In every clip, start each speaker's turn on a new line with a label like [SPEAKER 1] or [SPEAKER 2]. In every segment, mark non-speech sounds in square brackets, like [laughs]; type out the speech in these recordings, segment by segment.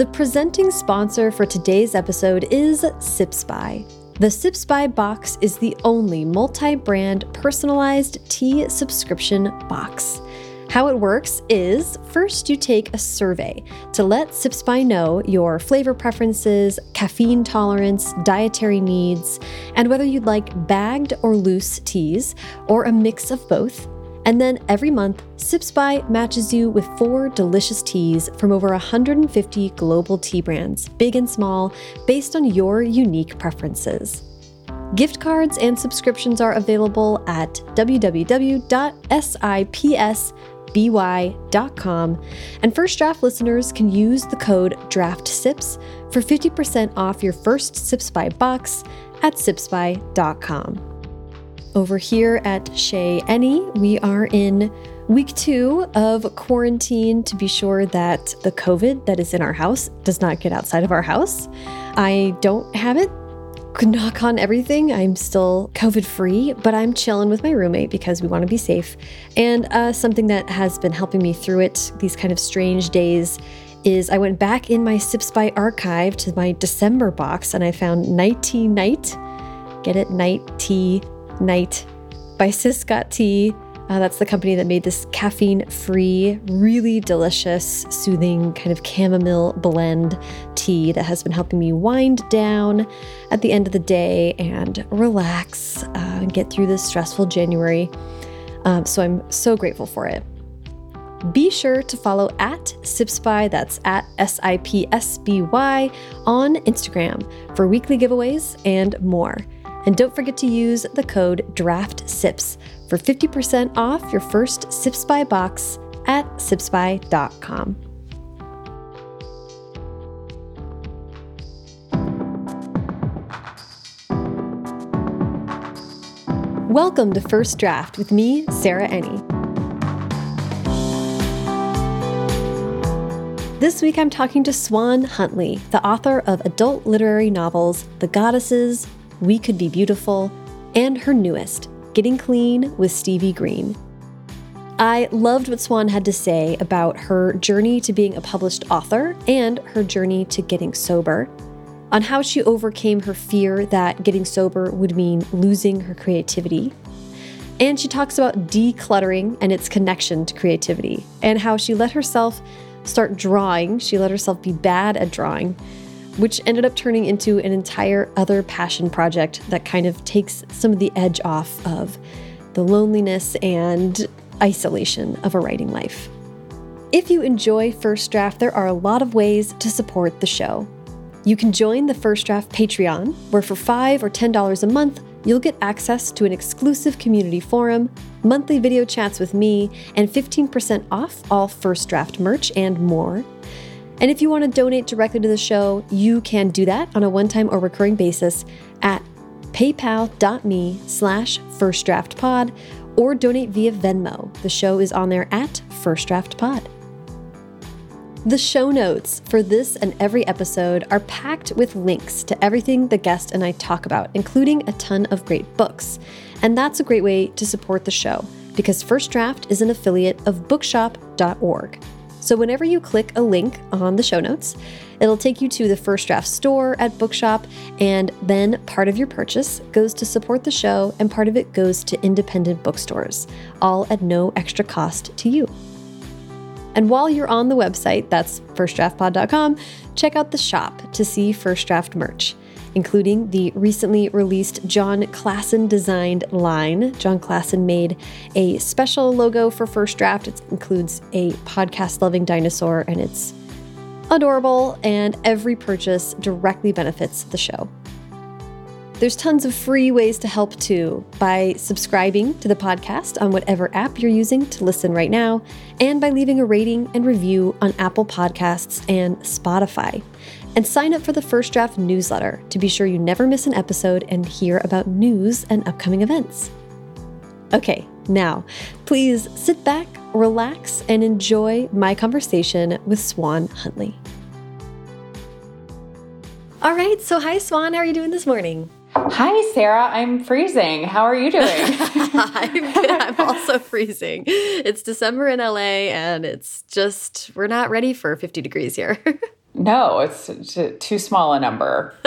[SPEAKER 1] The presenting sponsor for today's episode is Sips By. The Sips By box is the only multi brand personalized tea subscription box. How it works is first you take a survey to let Sips By know your flavor preferences, caffeine tolerance, dietary needs, and whether you'd like bagged or loose teas or a mix of both. And then every month, Sips By matches you with four delicious teas from over 150 global tea brands, big and small, based on your unique preferences. Gift cards and subscriptions are available at www.sipsby.com, and First Draft listeners can use the code DRAFTSIPS for 50% off your first Sips By box at sipsby.com. Over here at Chez Enni, we are in week two of quarantine to be sure that the COVID that is in our house does not get outside of our house. I don't have it Could knock on everything, I'm still COVID free, but I'm chilling with my roommate because we want to be safe. And uh, something that has been helping me through it, these kind of strange days, is I went back in my Sips By archive to my December box and I found Night Tea Night. Get it? Night Tea Night by Sis Got Tea. Uh, that's the company that made this caffeine free, really delicious, soothing kind of chamomile blend tea that has been helping me wind down at the end of the day and relax uh, and get through this stressful January. Um, so I'm so grateful for it. Be sure to follow at SipsBy, that's at S I P S B Y, on Instagram for weekly giveaways and more. And don't forget to use the code DRAFTSIPS for 50% off your first Sips By box at sipsby.com. Welcome to First Draft with me, Sarah Enni. This week I'm talking to Swan Huntley, the author of adult literary novels The Goddesses, We Could Be Beautiful, and her newest, Getting Clean with Stevie Green. I loved what Swan had to say about her journey to being a published author and her journey to getting sober, on how she overcame her fear that getting sober would mean losing her creativity. And she talks about decluttering and its connection to creativity, and how she let herself start drawing. She let herself be bad at drawing which ended up turning into an entire other passion project that kind of takes some of the edge off of the loneliness and isolation of a writing life. If you enjoy First Draft, there are a lot of ways to support the show. You can join the First Draft Patreon, where for 5 or $10 a month, you'll get access to an exclusive community forum, monthly video chats with me, and 15% off all First Draft merch and more. And if you want to donate directly to the show, you can do that on a one-time or recurring basis at paypal.me slash firstdraftpod or donate via Venmo. The show is on there at firstdraftpod. The show notes for this and every episode are packed with links to everything the guest and I talk about, including a ton of great books. And that's a great way to support the show because First Draft is an affiliate of bookshop.org. So whenever you click a link on the show notes, it'll take you to the First Draft store at Bookshop, and then part of your purchase goes to support the show, and part of it goes to independent bookstores, all at no extra cost to you. And while you're on the website, that's firstdraftpod.com, check out the shop to see First Draft merch including the recently released Jon Klassen designed line. Jon Klassen made a special logo for First Draft. It includes a podcast loving dinosaur, and it's adorable, and every purchase directly benefits the show. There's tons of free ways to help too by subscribing to the podcast on whatever app you're using to listen right now, and by leaving a rating and review on Apple Podcasts and Spotify and sign up for the First Draft newsletter to be sure you never miss an episode and hear about news and upcoming events. Okay, now, please sit back, relax, and enjoy my conversation with Swan Huntley. All right, so hi, Swan. How are you doing this morning?
[SPEAKER 2] Hi, Sarah. I'm freezing. How are you doing? [laughs] [laughs]
[SPEAKER 1] I'm good. I'm also freezing. It's December in LA, and it's just, we're not ready for 50 degrees here. [laughs]
[SPEAKER 2] No, it's too small a number. [laughs]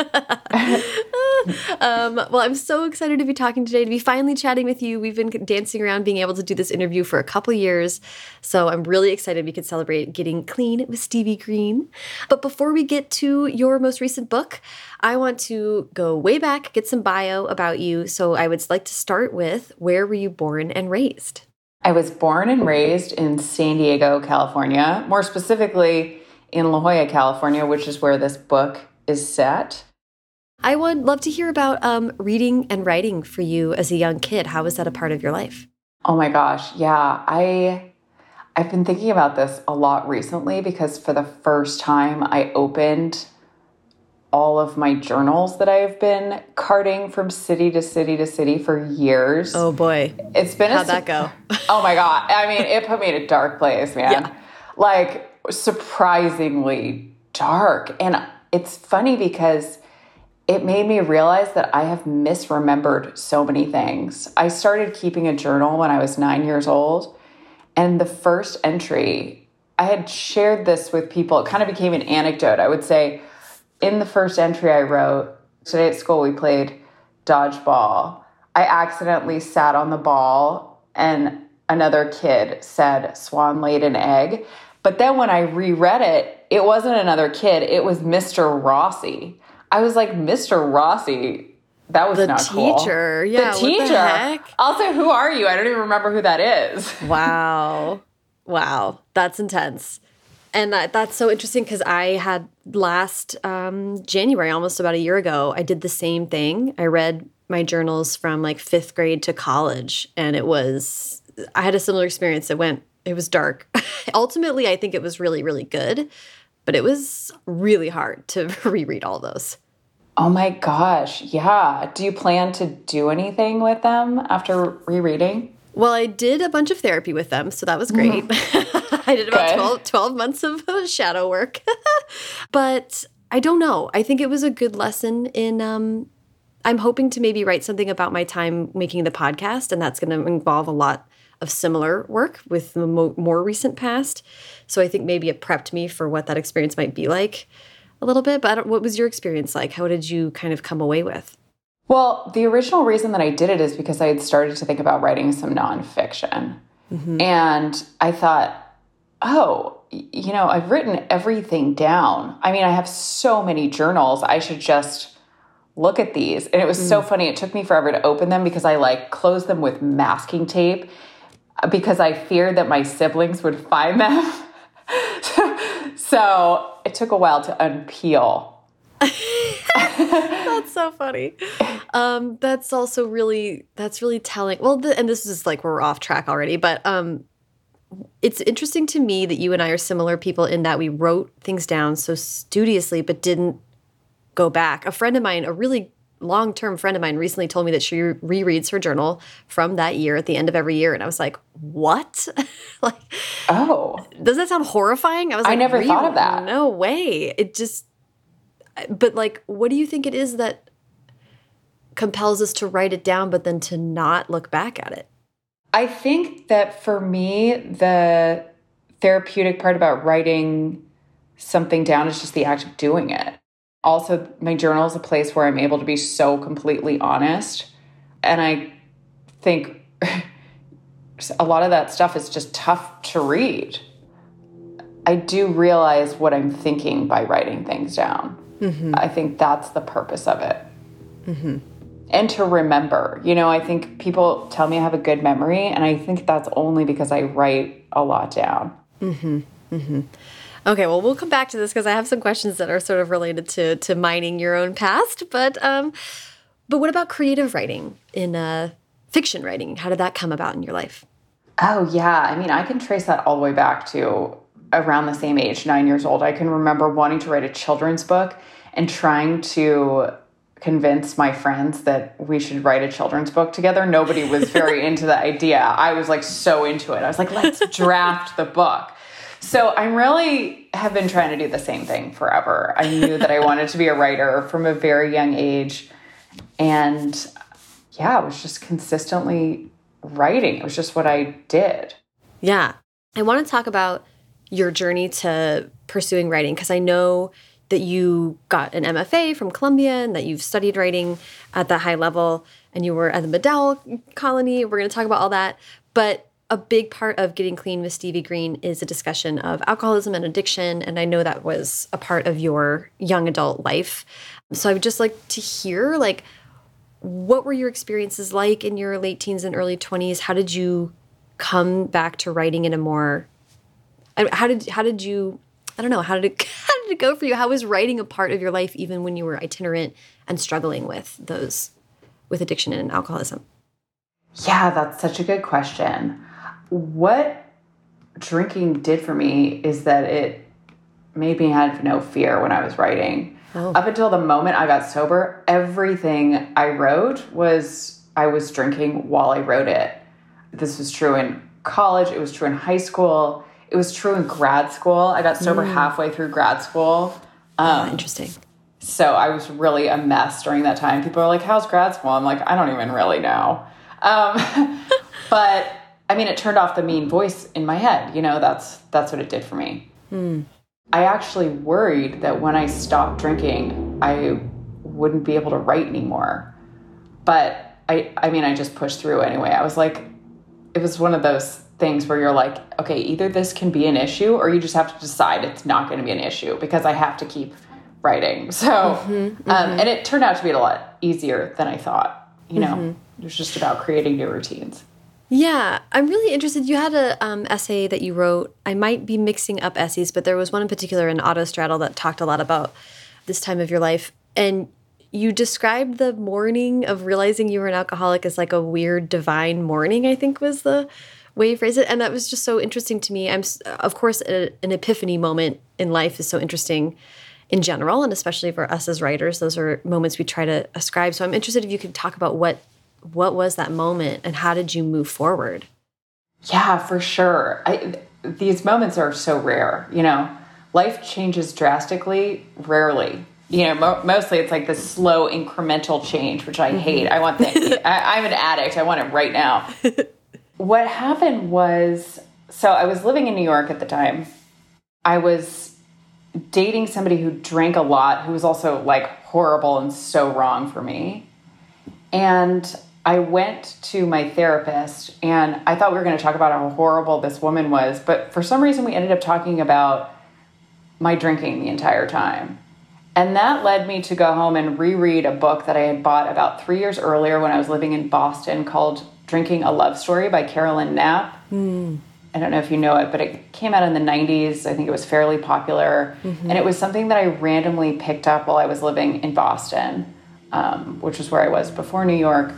[SPEAKER 1] um, well, I'm so excited to be talking today, to be finally chatting with you. We've been dancing around being able to do this interview for a couple years. So I'm really excited we could celebrate getting clean with Stevie Green. But before we get to your most recent book, I want to go way back, get some bio about you. So I would like to start with where were you born and raised?
[SPEAKER 2] I was born and raised in San Diego, California, more specifically in La Jolla, California, which is where this book is set.
[SPEAKER 1] I would love to hear about um, reading and writing for you as a young kid. How was that a part of your life?
[SPEAKER 2] Oh my gosh, yeah. I I've been thinking about this a lot recently because for the first time I opened all of my journals that I've been carting from city to city to city for years.
[SPEAKER 1] Oh boy.
[SPEAKER 2] It's been
[SPEAKER 1] How'd that go? [laughs]
[SPEAKER 2] oh my god. I mean, it put me in a dark place, man. Yeah. Like surprisingly dark. And it's funny because it made me realize that I have misremembered so many things. I started keeping a journal when I was nine years old. And the first entry, I had shared this with people. It kind of became an anecdote. I would say, in the first entry I wrote, today at school we played dodgeball. I accidentally sat on the ball and another kid said, Swan laid an egg. But then when I reread it, it wasn't another kid, it was Mr. Rossi. I was like, Mr. Rossi, that was
[SPEAKER 1] the
[SPEAKER 2] not
[SPEAKER 1] teacher.
[SPEAKER 2] Cool.
[SPEAKER 1] Yeah,
[SPEAKER 2] the teacher.
[SPEAKER 1] The
[SPEAKER 2] also, who are you? I don't even remember who that is. [laughs]
[SPEAKER 1] Wow. wow. That's intense. And that, that's so interesting because I had last um, January, almost about a year ago, I did the same thing. I read my journals from like fifth grade to college, and it was, I had a similar experience. It went it was dark. [laughs] Ultimately, I think it was really, really good, but it was really hard to [laughs] reread all those.
[SPEAKER 2] Oh my gosh. Yeah. Do you plan to do anything with them after rereading?
[SPEAKER 1] Well, I did a bunch of therapy with them, so that was great. Mm. [laughs] I did about 12, 12, months of shadow work. but I don't know. I think it was a good lesson in um, I'm hoping to maybe write something about my time making the podcast, and that's going to involve a lot of similar work with the mo more recent past. So I think maybe it prepped me for what that experience might be like a little bit. But what was your experience like? How did you kind of come away with?
[SPEAKER 2] Well, the original reason that I did it is because I had started to think about writing some nonfiction. Mm -hmm. And I thought, oh, you know, I've written everything down. I mean, I have so many journals. I should just look at these. And it was mm. so funny. It took me forever to open them because I like closed them with masking tape because I feared that my siblings would find them. [laughs] so it took a while to unpeel. [laughs]
[SPEAKER 1] that's so funny. Um, that's also really that's really telling. Well, the, and this is like we're off track already, but um, it's interesting to me that you and I are similar people in that we wrote things down so studiously, but didn't go back. A friend of mine, a really long term friend of mine recently told me that she rereads her journal from that year at the end of every year. And I was like, what? [laughs] like,
[SPEAKER 2] oh,
[SPEAKER 1] does that sound horrifying? I was like, I
[SPEAKER 2] never thought of that.
[SPEAKER 1] No way. It just, but like, what do you think it is that compels us to write it down, but then to not look back at it?
[SPEAKER 2] I think that for me, the therapeutic part about writing something down is just the act of doing it also my journal is a place where i'm able to be so completely honest and i think [laughs] a lot of that stuff is just tough to read i do realize what i'm thinking by writing things down mm-hmm. i think that's the purpose of it mm-hmm. and to remember you know i think people tell me i have a good memory and i think that's only because i write a lot down
[SPEAKER 1] mm-hmm. mm-hmm. Okay, well, we'll come back to this because I have some questions that are sort of related to to mining your own past. But um, but what about creative writing in uh, fiction writing? How did that come about in your life?
[SPEAKER 2] Oh yeah, I mean, I can trace that all the way back to around the same age, nine years old. I can remember wanting to write a children's book and trying to convince my friends that we should write a children's book together. Nobody was very [laughs] into the idea. I was like so into it. I was like, let's draft the book. So I'm really have been trying to do the same thing forever. I knew that I wanted to be a writer from a very young age. And yeah, I was just consistently writing. It was just what I did.
[SPEAKER 1] Yeah. I want to talk about your journey to pursuing writing because I know that you got an MFA from Columbia and that you've studied writing at that high level and you were at the MacDowell colony. We're going to talk about all that. But a big part of getting clean with Stevie Green is a discussion of alcoholism and addiction. And I know that was a part of your young adult life. So I would just like to hear, like, what were your experiences like in your late teens and early 20s? How did you come back to writing in a more how did how did you I don't know how did it [laughs] how did it go for you? How was writing a part of your life even when you were itinerant and struggling with those with addiction and alcoholism?
[SPEAKER 2] Yeah, that's such a good question. What drinking did for me is that it made me have no fear when I was writing. Oh. Up until the moment I got sober, everything I wrote was I was drinking while I wrote it. This was true in college, it was true in high school, it was true in grad school. I got sober mm. halfway through grad school.
[SPEAKER 1] Um, oh, interesting.
[SPEAKER 2] So I was really a mess during that time. People are like, "How's grad school?" I'm like, "I don't even really know." Um, [laughs] but I mean, it turned off the mean voice in my head. You know, that's that's what it did for me.
[SPEAKER 1] Mm.
[SPEAKER 2] I actually worried that when I stopped drinking, I wouldn't be able to write anymore. But I, I mean, I just pushed through anyway. I was like, it was one of those things where you're like, okay, either this can be an issue or you just have to decide it's not going to be an issue because I have to keep writing. [laughs] So, mm -hmm, mm -hmm. Um, and it turned out to be a lot easier than I thought. You know, mm -hmm. it was just about creating new routines.
[SPEAKER 1] Yeah, I'm really interested. You had a um, essay that you wrote. I might be mixing up essays, but there was one in particular in Autostraddle that talked a lot about this time of your life. And you described the morning of realizing you were an alcoholic as like a weird divine morning, I think was the way you phrase it. And that was just so interesting to me. I'm, of course, a, an epiphany moment in life is so interesting in general, and especially for us as writers, those are moments we try to ascribe. So I'm interested if you could talk about what what was that moment and how did you move forward?
[SPEAKER 2] Yeah, for sure. I, these moments are so rare. You know, life changes drastically rarely. You know, mo mostly it's like this slow incremental change, which I mm -hmm. hate. I want the. [laughs] I, I'm an addict. I want it right now. what happened was so I was living in New York at the time. I was dating somebody who drank a lot, who was also like horrible and so wrong for me. And I went to my therapist and I thought we were going to talk about how horrible this woman was, but for some reason we ended up talking about my drinking the entire time. And that led me to go home and reread a book that I had bought about three years earlier when I was living in Boston called Drinking a Love Story by Carolyn Knapp.
[SPEAKER 1] Mm.
[SPEAKER 2] I don't know if you know it, but it came out in the 90s. I think it was fairly popular. Mm -hmm. And it was something that I randomly picked up while I was living in Boston, um, which was where I was before New York.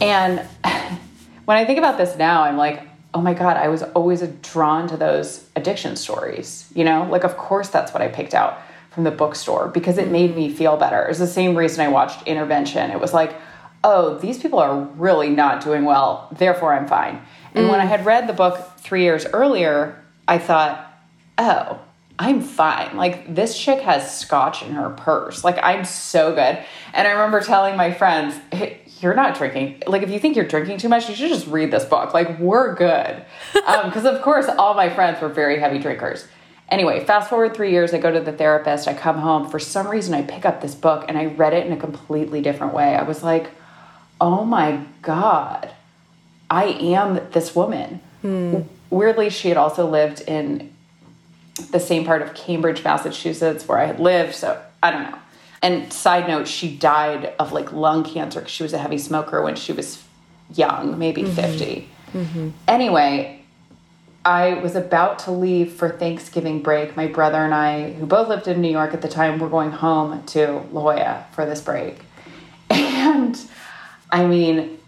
[SPEAKER 2] And [sighs] when I think about this now, I'm like, oh my God, I was always drawn to those addiction stories. You know, like, of course, that's what I picked out from the bookstore because it made me feel better. It was the same reason I watched Intervention. It was like, oh, these people are really not doing well, therefore I'm fine. And mm. when I had read the book three years earlier, I thought, oh, I'm fine. Like, this chick has scotch in her purse. Like, I'm so good. And I remember telling my friends, hey, you're not drinking. Like, if you think you're drinking too much, you should just read this book. Like, we're good. Because, um, of course, all my friends were very heavy drinkers. Anyway, fast forward three years, I go to the therapist, I come home. For some reason, I pick up this book and I read it in a completely different way. I was like, oh my God, I am this woman.
[SPEAKER 1] Hmm.
[SPEAKER 2] Weirdly, she had also lived in the same part of Cambridge, Massachusetts, where I had lived. So I don't know. And side note, she died of like lung cancer because she was a heavy smoker when she was young, maybe mm -hmm. 50.
[SPEAKER 1] Mm -hmm.
[SPEAKER 2] Anyway, I was about to leave for Thanksgiving break. My brother and I, who both lived in New York at the time, were going home to La Jolla for this break. [laughs] And I mean,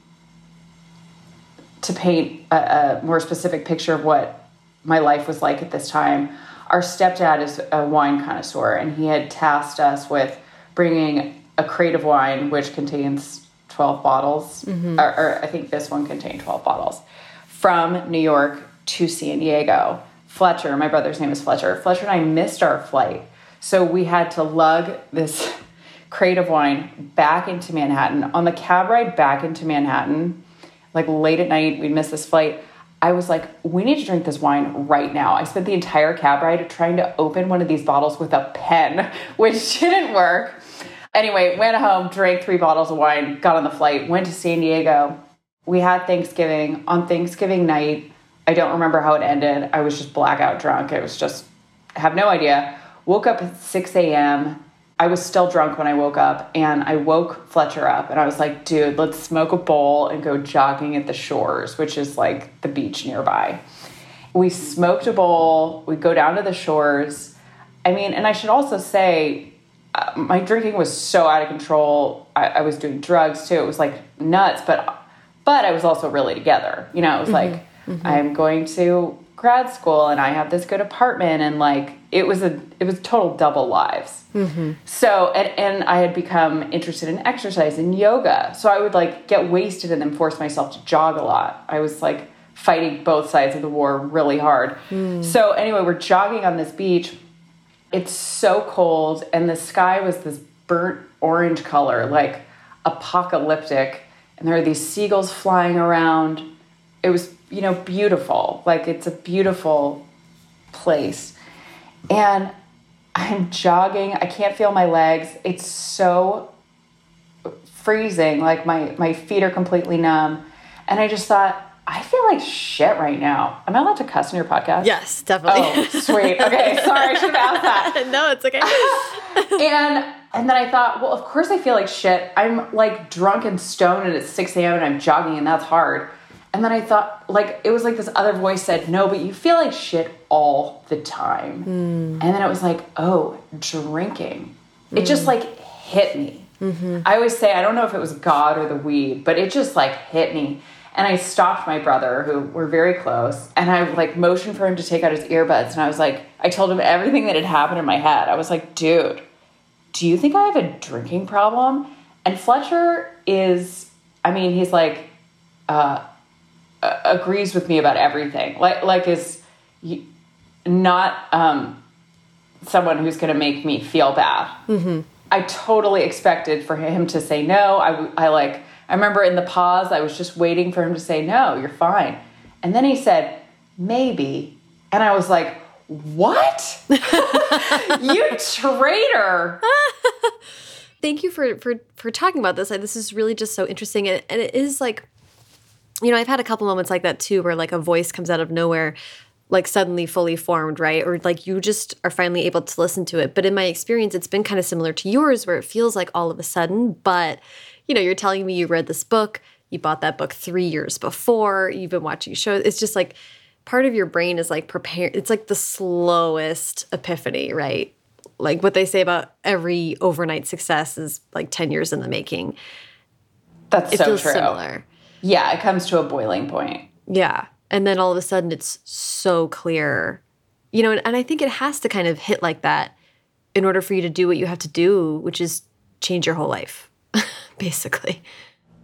[SPEAKER 2] to paint a, a, more specific picture of what my life was like at this time, our stepdad is a wine connoisseur, and he had tasked us with bringing a crate of wine, which contains 12 bottles,
[SPEAKER 1] mm -hmm.
[SPEAKER 2] or, or I think this one contained 12 bottles, from New York to San Diego. Fletcher, my brother's name is Fletcher. Fletcher and I missed our flight. So we had to lug this [laughs] crate of wine back into Manhattan. On the cab ride back into Manhattan, like late at night, we'd miss this flight. I was like, we need to drink this wine right now. I spent the entire cab ride trying to open one of these bottles with a pen, [laughs] which didn't work. Anyway, went home, drank three bottles of wine, got on the flight, went to San Diego. We had Thanksgiving. On Thanksgiving night, I don't remember how it ended. I was just blackout drunk. It was just, have no idea. Woke up at 6 a.m. I was still drunk when I woke up, and I woke Fletcher up, and I was like, dude, let's smoke a bowl and go jogging at the shores, which is like the beach nearby. We smoked a bowl, we go down to the shores. I mean, and I should also say, my drinking was so out of control. I, I, was doing drugs too. It was like nuts, but but I was also really together. You know, it was mm -hmm. like mm -hmm. I'm going to grad school and I have this good apartment and like it was a it was total double lives. Mm-hmm. So and and I had become interested in exercise and yoga. So I would like get wasted and then force myself to jog a lot. I was like fighting both sides of the war really hard. Mm. So anyway, we're jogging on this beach. It's so cold and the sky was this burnt orange color, like apocalyptic. And there are these seagulls flying around. It was you know, beautiful. Like it's a beautiful place. And I'm jogging. I can't feel my legs. It's so freezing. Like my my feet are completely numb. And I just thought, I feel like shit right now. Am I allowed to cuss in your podcast?
[SPEAKER 1] Yes, definitely.
[SPEAKER 2] Oh, sweet. Okay, [laughs] sorry, I should have asked that. [laughs]
[SPEAKER 1] no, it's okay. [laughs]
[SPEAKER 2] and and then I thought, well, of course I feel like shit. I'm like drunk and stoned and it's 6 a.m. and I'm jogging and that's hard. And then I thought, like, it was like this other voice said, no, but you feel like shit all the time. Mm. And then it was like, oh, drinking. Mm. It just hmm. like hit me. Mm-hmm. I always say, I don't know if it was God or the weed, but it just like hit me. And I stopped my brother, who were very close, and I like motioned for him to take out his earbuds. And I was like, I told him everything that had happened in my head. I was like, dude, do you think I have a drinking problem? And Fletcher is, I mean, he's like, uh, uh, agrees with me about everything. Like like is not um, someone who's going to make me feel bad. Mm-hmm. I totally expected for him to say no. I I like I remember in the pause I was just waiting for him to say no. You're fine. And then he said maybe, and I was like, what? [laughs] you traitor. [laughs]
[SPEAKER 1] Thank you for for for talking about this. This is really just so interesting, and, and it is like you know, I've had a couple moments like that too, where like a voice comes out of nowhere, like suddenly fully formed, right? Or like you just are finally able to listen to it. But in my experience, it's been kind of similar to yours, where it feels like all of a sudden, but you know, you're telling me you read this book, you bought that book three years before, you've been watching shows. It's just like part of your brain is like prepared. It's like the slowest epiphany, right? Like what they say about every overnight success is like 10 years in the making.
[SPEAKER 2] That's
[SPEAKER 1] it
[SPEAKER 2] so
[SPEAKER 1] feels
[SPEAKER 2] true.
[SPEAKER 1] similar.
[SPEAKER 2] Yeah, it comes to a boiling point.
[SPEAKER 1] Yeah. And then all of a sudden it's so clear. You know, and, and I think it has to kind of hit like that in order for you to do what you have to do, which is change your whole life, [laughs] basically.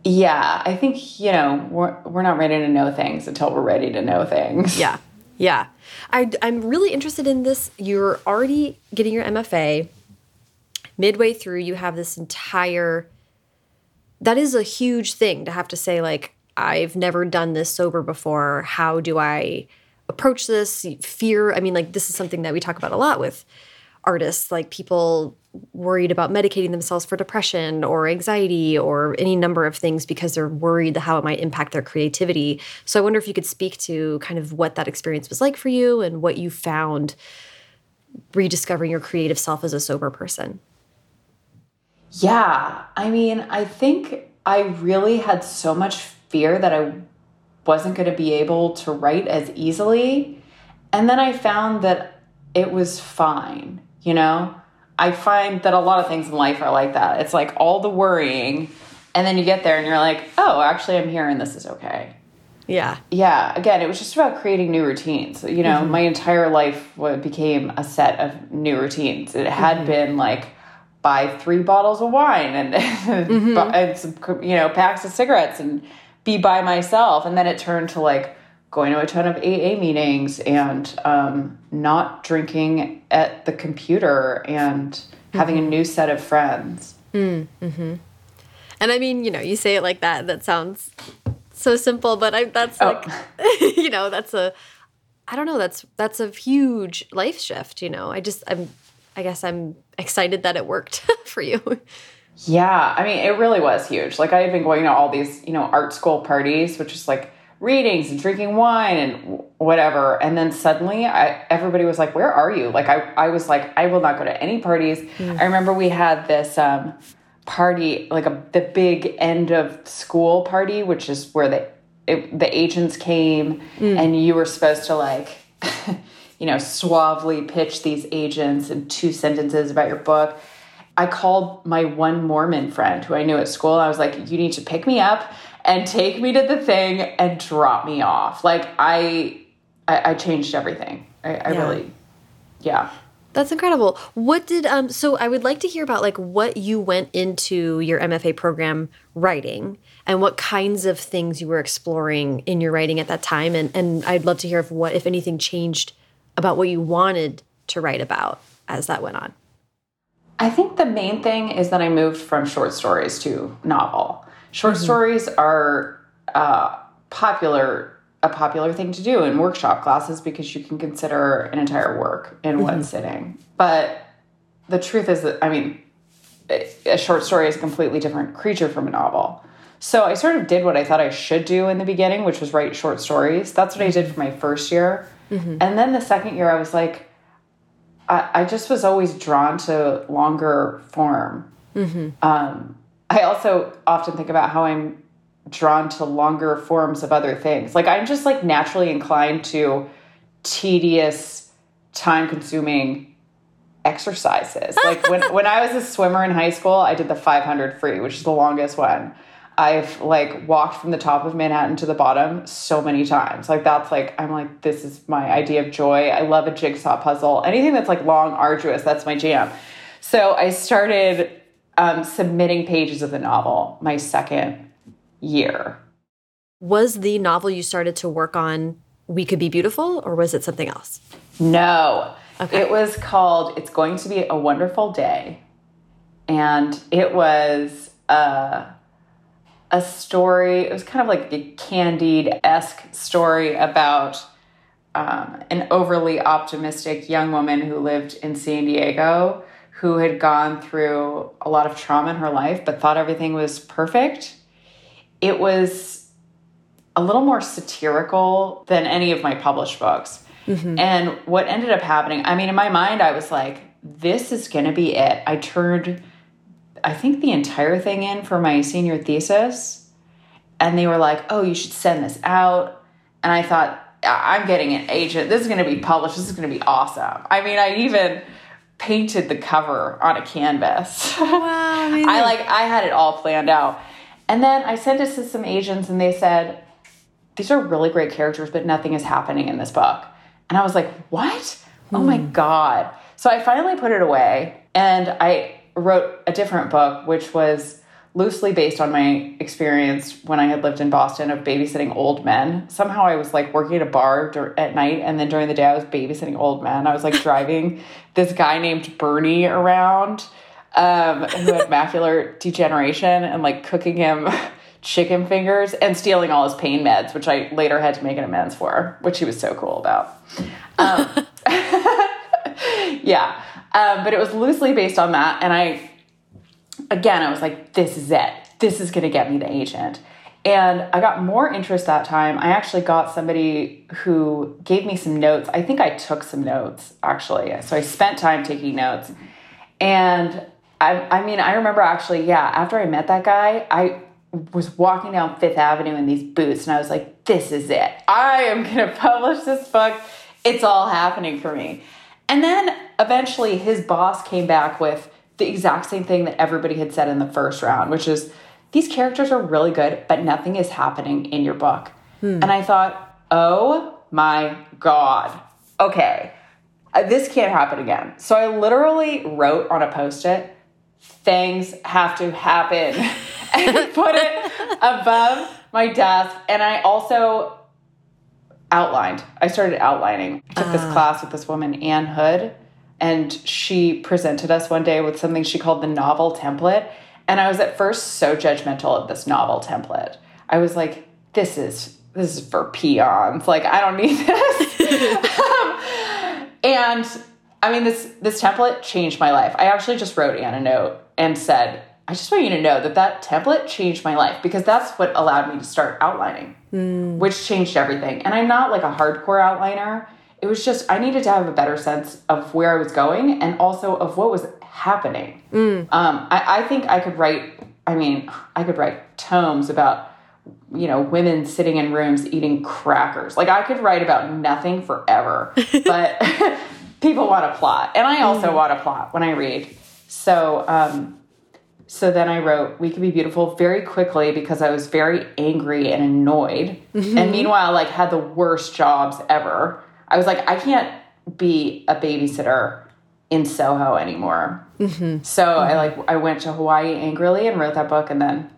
[SPEAKER 2] Yeah, I think, you know, we're, we're not ready to know things until we're ready to know things.
[SPEAKER 1] Yeah, yeah. I, I'm really interested in this. You're already getting your MFA. Midway through, you have this entire that is a huge thing to have to say like I've never done this sober before. How do I approach this? Fear. I mean, like this is something that we talk about a lot with artists, like people worried about medicating themselves for depression or anxiety or any number of things because they're worried how it might impact their creativity. So I wonder if you could speak to kind of what that experience was like for you and what you found rediscovering your creative self as a sober person.
[SPEAKER 2] Yeah. I mean, I think I really had so much fear that I wasn't going to be able to write as easily. And then I found that it was fine, you know? I find that a lot of things in life are like that. It's like all the worrying, and then you get there and you're like, oh, actually, I'm here and this is okay.
[SPEAKER 1] Yeah.
[SPEAKER 2] Yeah. Again, it was just about creating new routines. You know, mm -hmm. my entire life became a set of new routines. It had mm -hmm. been like, buy three bottles of wine and, [laughs] mm-hmm. and some, you know, packs of cigarettes and be by myself. And then it turned to like going to a ton of AA meetings and um, not drinking at the computer and mm-hmm. having a new set of friends.
[SPEAKER 1] Mm-hmm. And I mean, you know, you say it like that, that sounds so simple, but I that's oh. like [laughs] you know, that's a I don't know, that's that's a huge life shift, you know. I just I'm I guess I'm excited that it worked [laughs] for you.
[SPEAKER 2] Yeah, I mean, it really was huge. Like I had been going to all these, you know, art school parties, which is like readings and drinking wine and whatever. And then suddenly I, everybody was like, where are you? Like I, I was like, I will not go to any parties. Mm. I remember we had this um, party, like a, the big end of school party, which is where the, it, the agents came mm. and you were supposed to like, [laughs] you know, suavely pitch these agents in two sentences about your book. I called my one Mormon friend who I knew at school. I was like, you need to pick me up and take me to the thing and drop me off. Like I, I, I changed everything. I, I yeah. really, yeah.
[SPEAKER 1] That's incredible. What did um? So I would like to hear about like what you went into your MFA program writing and what kinds of things you were exploring in your writing at that time, and and I'd love to hear if what if anything changed about what you wanted to write about as that went on.
[SPEAKER 2] I think the main thing is that I moved from short stories to novel. Short mm -hmm. stories are uh, popular a popular thing to do in workshop classes because you can consider an entire work in mm -hmm. one sitting. But the truth is that I mean, a short story is a completely different creature from a novel. So I sort of did what I thought I should do in the beginning, which was write short stories. That's what I did for my first year. Mm -hmm. And then the second year, I was like, I, I just was always drawn to longer form. Mm -hmm. um, I also often think about how I'm drawn to longer forms of other things. Like I'm just like naturally inclined to tedious, time consuming exercises. [laughs] Like when when I was a swimmer in high school, I did the 500 free, which is the longest one. I've like walked from the top of Manhattan to the bottom so many times. Like that's like I'm like this is my idea of joy. I love a jigsaw puzzle. Anything that's like long, arduous, that's my jam. So I started um, submitting pages of the novel my second year.
[SPEAKER 1] Was the novel you started to work on We Could Be Beautiful, or was it something else?
[SPEAKER 2] No. Okay. It was called It's Going to Be a Wonderful Day. And it was uh, a story, it was kind of like a Candide esque story about um, an overly optimistic young woman who lived in San Diego who had gone through a lot of trauma in her life but thought everything was perfect. It was a little more satirical than any of my published books. Mm-hmm. And what ended up happening, I mean, in my mind, I was like, this is going to be it. I turned, I think, the entire thing in for my senior thesis. And they were like, oh, you should send this out. And I thought, I'm getting an agent. This is going to be published. This is going to be awesome. I mean, I even painted the cover on a canvas. [laughs] Wow, I like I had it all planned out. And then I sent it to some agents and they said, These are really great characters, but nothing is happening in this book. And I was like, What? Hmm. Oh my hmm. God. So I finally put it away and I wrote a different book, which was loosely based on my experience when I had lived in Boston of babysitting old men. Somehow I was like working at a bar at night, and then during the day I was babysitting old men. I was like driving [laughs] this guy named Bernie around um, who had macular [laughs] degeneration and like cooking him [laughs] chicken fingers and stealing all his pain meds, which I later had to make an amends for, which he was so cool about. Um, yeah. Um, but it was loosely based on that. And I again, I was like, this is it. This is going to get me the agent. And I got more interest that time. I actually got somebody who gave me some notes. I think I took some notes actually. So I spent time taking notes. And I, I mean, I remember actually, yeah, after I met that guy, I was walking down Fifth Avenue in these boots and I was like, this is it. I am going [laughs] to publish this book. It's all happening for me. And then eventually his boss came back with, the exact same thing that everybody had said in the first round, which is these characters are really good, but nothing is happening in your book. Hmm. And I thought, oh my God, okay, uh, this can't happen again. So I literally wrote on a post it, things have to happen, [laughs] and put it above my desk. And I also outlined, I started outlining. I took uh. this ah. class with this woman, Ann Hood and she presented us one day with something she called the novel template. And I was at first so judgmental of this novel template. I was like, this is this is for peons. Like I don't need [laughs] this. um, and I mean this this template changed my life. I actually just wrote Ann a note and said, I just want you to know that that template changed my life because that's what allowed me to start outlining, mm. which changed everything. And I'm not like a hardcore outliner. It was just I needed to have a better sense of where I was going and also of what was happening. Mm. Um, I, I think I could write. I mean, I could write tomes about you know, women sitting in rooms eating crackers. Like I could write about nothing forever, [laughs] but [laughs] people want a plot. And I also mm. want a plot when I read. So, um, so then I wrote We Could Be Beautiful very quickly because I was very angry and annoyed. Mm-hmm. And meanwhile, like had the worst jobs ever. I was like, I can't be a babysitter in Soho anymore. Mm-hmm. So mm-hmm. I like I went to Hawaii angrily and wrote that book and then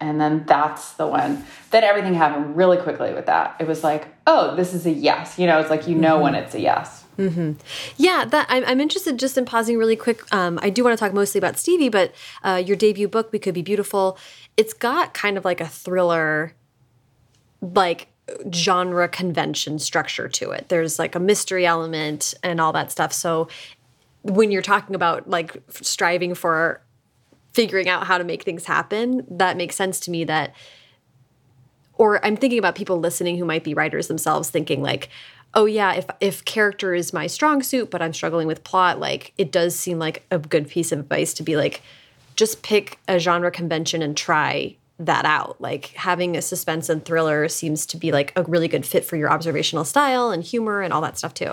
[SPEAKER 2] and then that's the one. Then everything happened really quickly with that. It was like, oh, this is a yes. You know, it's like you know mm -hmm. when it's a yes.
[SPEAKER 1] Mm -hmm. Yeah, that I'm, I'm, interested just in pausing really quick. Um, I do want to talk mostly about Stevie, but uh, your debut book, We Could Be Beautiful, it's got kind of like a thriller, like genre convention structure to it. There's like a mystery element and all that stuff. So when you're talking about like striving for figuring out how to make things happen, that makes sense to me that or I'm thinking about people listening who might be writers themselves thinking like, oh yeah, if if character is my strong suit, but I'm struggling with plot, like it does seem like a good piece of advice to be like, just pick a genre convention and try that out. Like having a suspense and thriller seems to be like a really good fit for your observational style and humor and all that stuff too.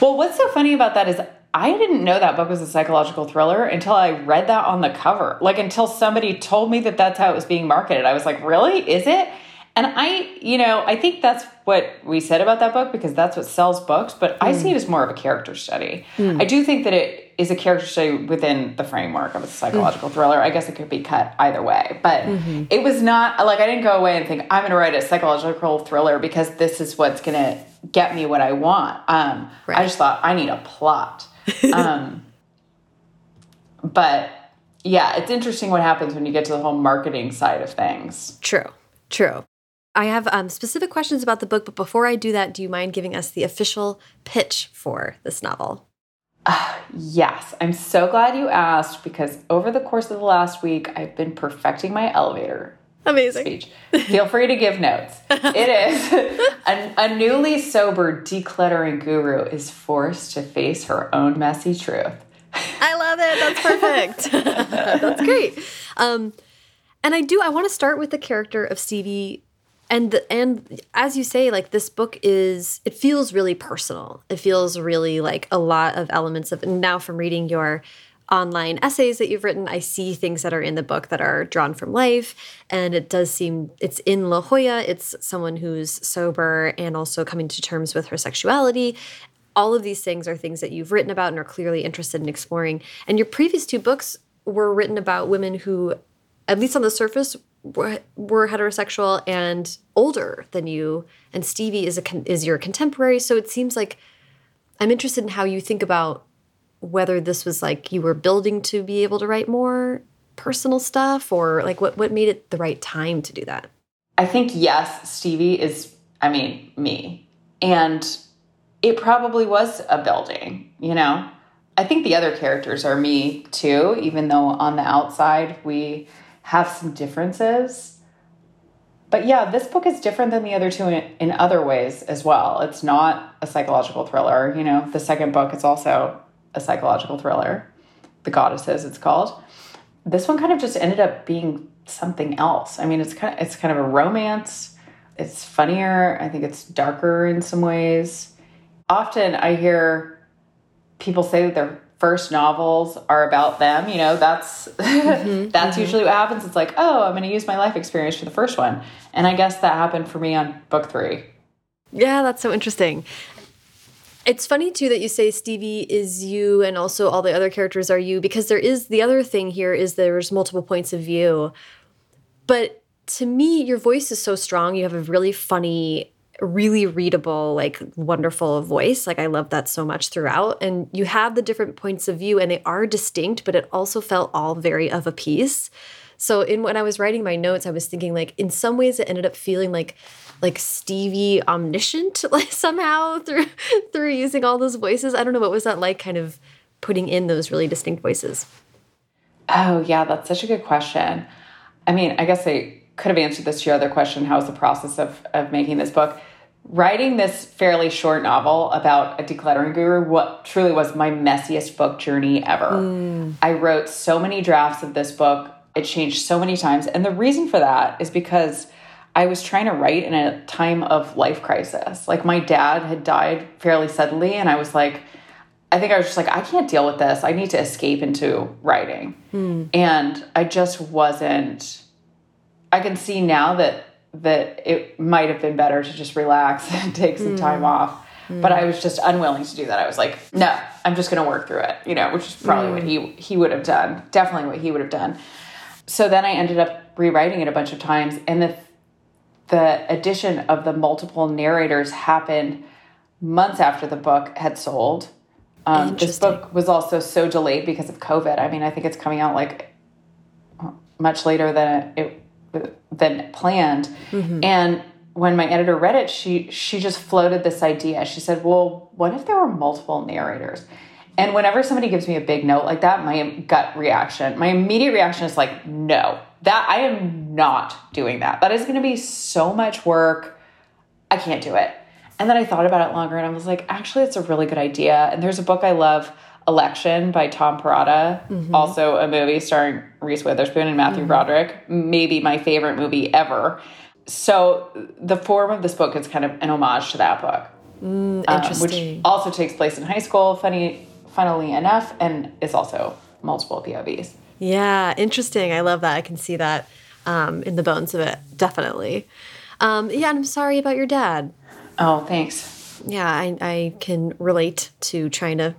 [SPEAKER 2] Well, what's so funny about that is I didn't know that book was a psychological thriller until I read that on the cover. Like until somebody told me that that's how it was being marketed. I was like, "Really? Is it?" And I, you know, I think that's what we said about that book because that's what sells books, but mm. I see it as more of a character study. Mm. I do think that it is a character study within the framework of a psychological mm. thriller. I guess it could be cut either way, but -hmm. it was not like I didn't go away and think I'm going to write a psychological thriller because this is what's going to get me what I want. Um, right. I just thought I need a plot. [laughs] um, but yeah, it's interesting what happens when you get to the whole marketing side of things.
[SPEAKER 1] True, true. I have um, specific questions about the book, but before I do that, do you mind giving us the official pitch for this novel?
[SPEAKER 2] Uh, yes, I'm so glad you asked because over the course of the last week, I've been perfecting my elevator
[SPEAKER 1] Amazing.
[SPEAKER 2] speech. Feel free to give notes. [laughs] It is a, a, newly sober decluttering guru is forced to face her own messy truth.
[SPEAKER 1] I love it. That's perfect. [laughs] That's great. Um, and I do. I want to start with the character of Stevie. And and as you say, like this book is, it feels really personal. It feels really like a lot of elements of. now, from reading your online essays that you've written, I see things that are in the book that are drawn from life. And it does seem it's in La Jolla. It's someone who's sober and also coming to terms with her sexuality. All of these things are things that you've written about and are clearly interested in exploring. And your previous two books were written about women who, at least on the surface, were, were heterosexual and older than you. And Stevie is a is your contemporary. So it seems like I'm interested in how you think about whether this was like you were building to be able to write more personal stuff or like what what made it the right time to do that?
[SPEAKER 2] I think yes, Stevie is I mean, me. And it probably was a building, you know. I think the other characters are me too, even though on the outside we have some differences. But yeah, this book is different than the other two in, in other ways as well. It's not a psychological thriller, you know. The second book is also a psychological thriller. The Goddesses, it's called. This one kind of just ended up being something else. I mean, it's kind of it's kind of a romance. It's funnier. I think it's darker in some ways. Often I hear people say that their first novels are about them. You know, that's [laughs] mm -hmm, that's mm -hmm. usually what happens. It's like, oh, I'm going to use my life experience for the first one, and I guess that happened for me on book three.
[SPEAKER 1] Yeah, that's so interesting. It's funny too that you say Stevie is you and also all the other characters are you because there is the other thing here is there's multiple points of view. But to me, your voice is so strong. You have a really funny, really readable, like wonderful voice. Like I love that so much throughout. And you have the different points of view and they are distinct, but it also felt all very of a piece. So in when I was writing my notes, I was thinking like in some ways it ended up feeling like like Stevie omniscient [laughs] like somehow through [laughs] through using all those voices. I don't know what was that like kind of putting in those really distinct voices.
[SPEAKER 2] Oh, yeah, that's such a good question. I mean, I guess I could have answered this to your other question. How was the process of, of making this book? Writing this fairly short novel about a decluttering guru, what truly was my messiest book journey ever. Mm. I wrote so many drafts of this book. It changed so many times. And the reason for that is because I was trying to write in a time of life crisis. Like my dad had died fairly suddenly, and I was like, I think I was just like, I can't deal with this. I need to escape into writing. Mm. And I just wasn't I can see now that that it might have been better to just relax [laughs] and take some mm. time off. Mm. But I was just unwilling to do that. I was like, no, I'm just going to work through it, you know, which is probably mm. what he he would have done. Definitely what he would have done. So then I ended up rewriting it a bunch of times and the the addition of the multiple narrators happened months after the book had sold. Um, this book was also so delayed because of COVID. I mean, I think it's coming out like much later than it than planned. Mm-hmm. And when my editor read it, she she just floated this idea. She said, "Well, what if there were multiple narrators?" And whenever somebody gives me a big note like that, my gut reaction, my immediate reaction is like, "No. That I am not doing that. That is going to be so much work. I can't do it." And then I thought about it longer and I was like, "Actually, it's a really good idea." And there's a book I love Election by Tom Perrotta, mm-hmm. also a movie starring Reese Witherspoon and Matthew mm-hmm. Broderick, maybe my favorite movie ever. So the form of this book is kind of an homage to that book,
[SPEAKER 1] mm, um,
[SPEAKER 2] which also takes place in high school. Funny, funnily enough, and is also multiple POVs.
[SPEAKER 1] Yeah, interesting. I love that. I can see that um, in the bones of it, definitely. Um, yeah, I'm sorry about your dad.
[SPEAKER 2] Oh, thanks.
[SPEAKER 1] Yeah, I, I can relate to trying to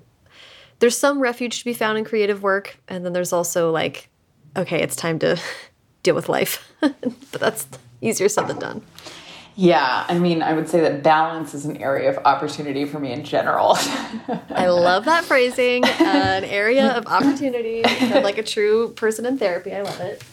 [SPEAKER 1] there's some refuge to be found in creative work, and then there's also like, okay, it's time to [laughs] deal with life. [laughs] but that's easier said than done.
[SPEAKER 2] Yeah, I mean, I would say that balance is an area of opportunity for me in general.
[SPEAKER 1] I love that phrasing. Uh, an area of opportunity. like a true person in therapy. I love it.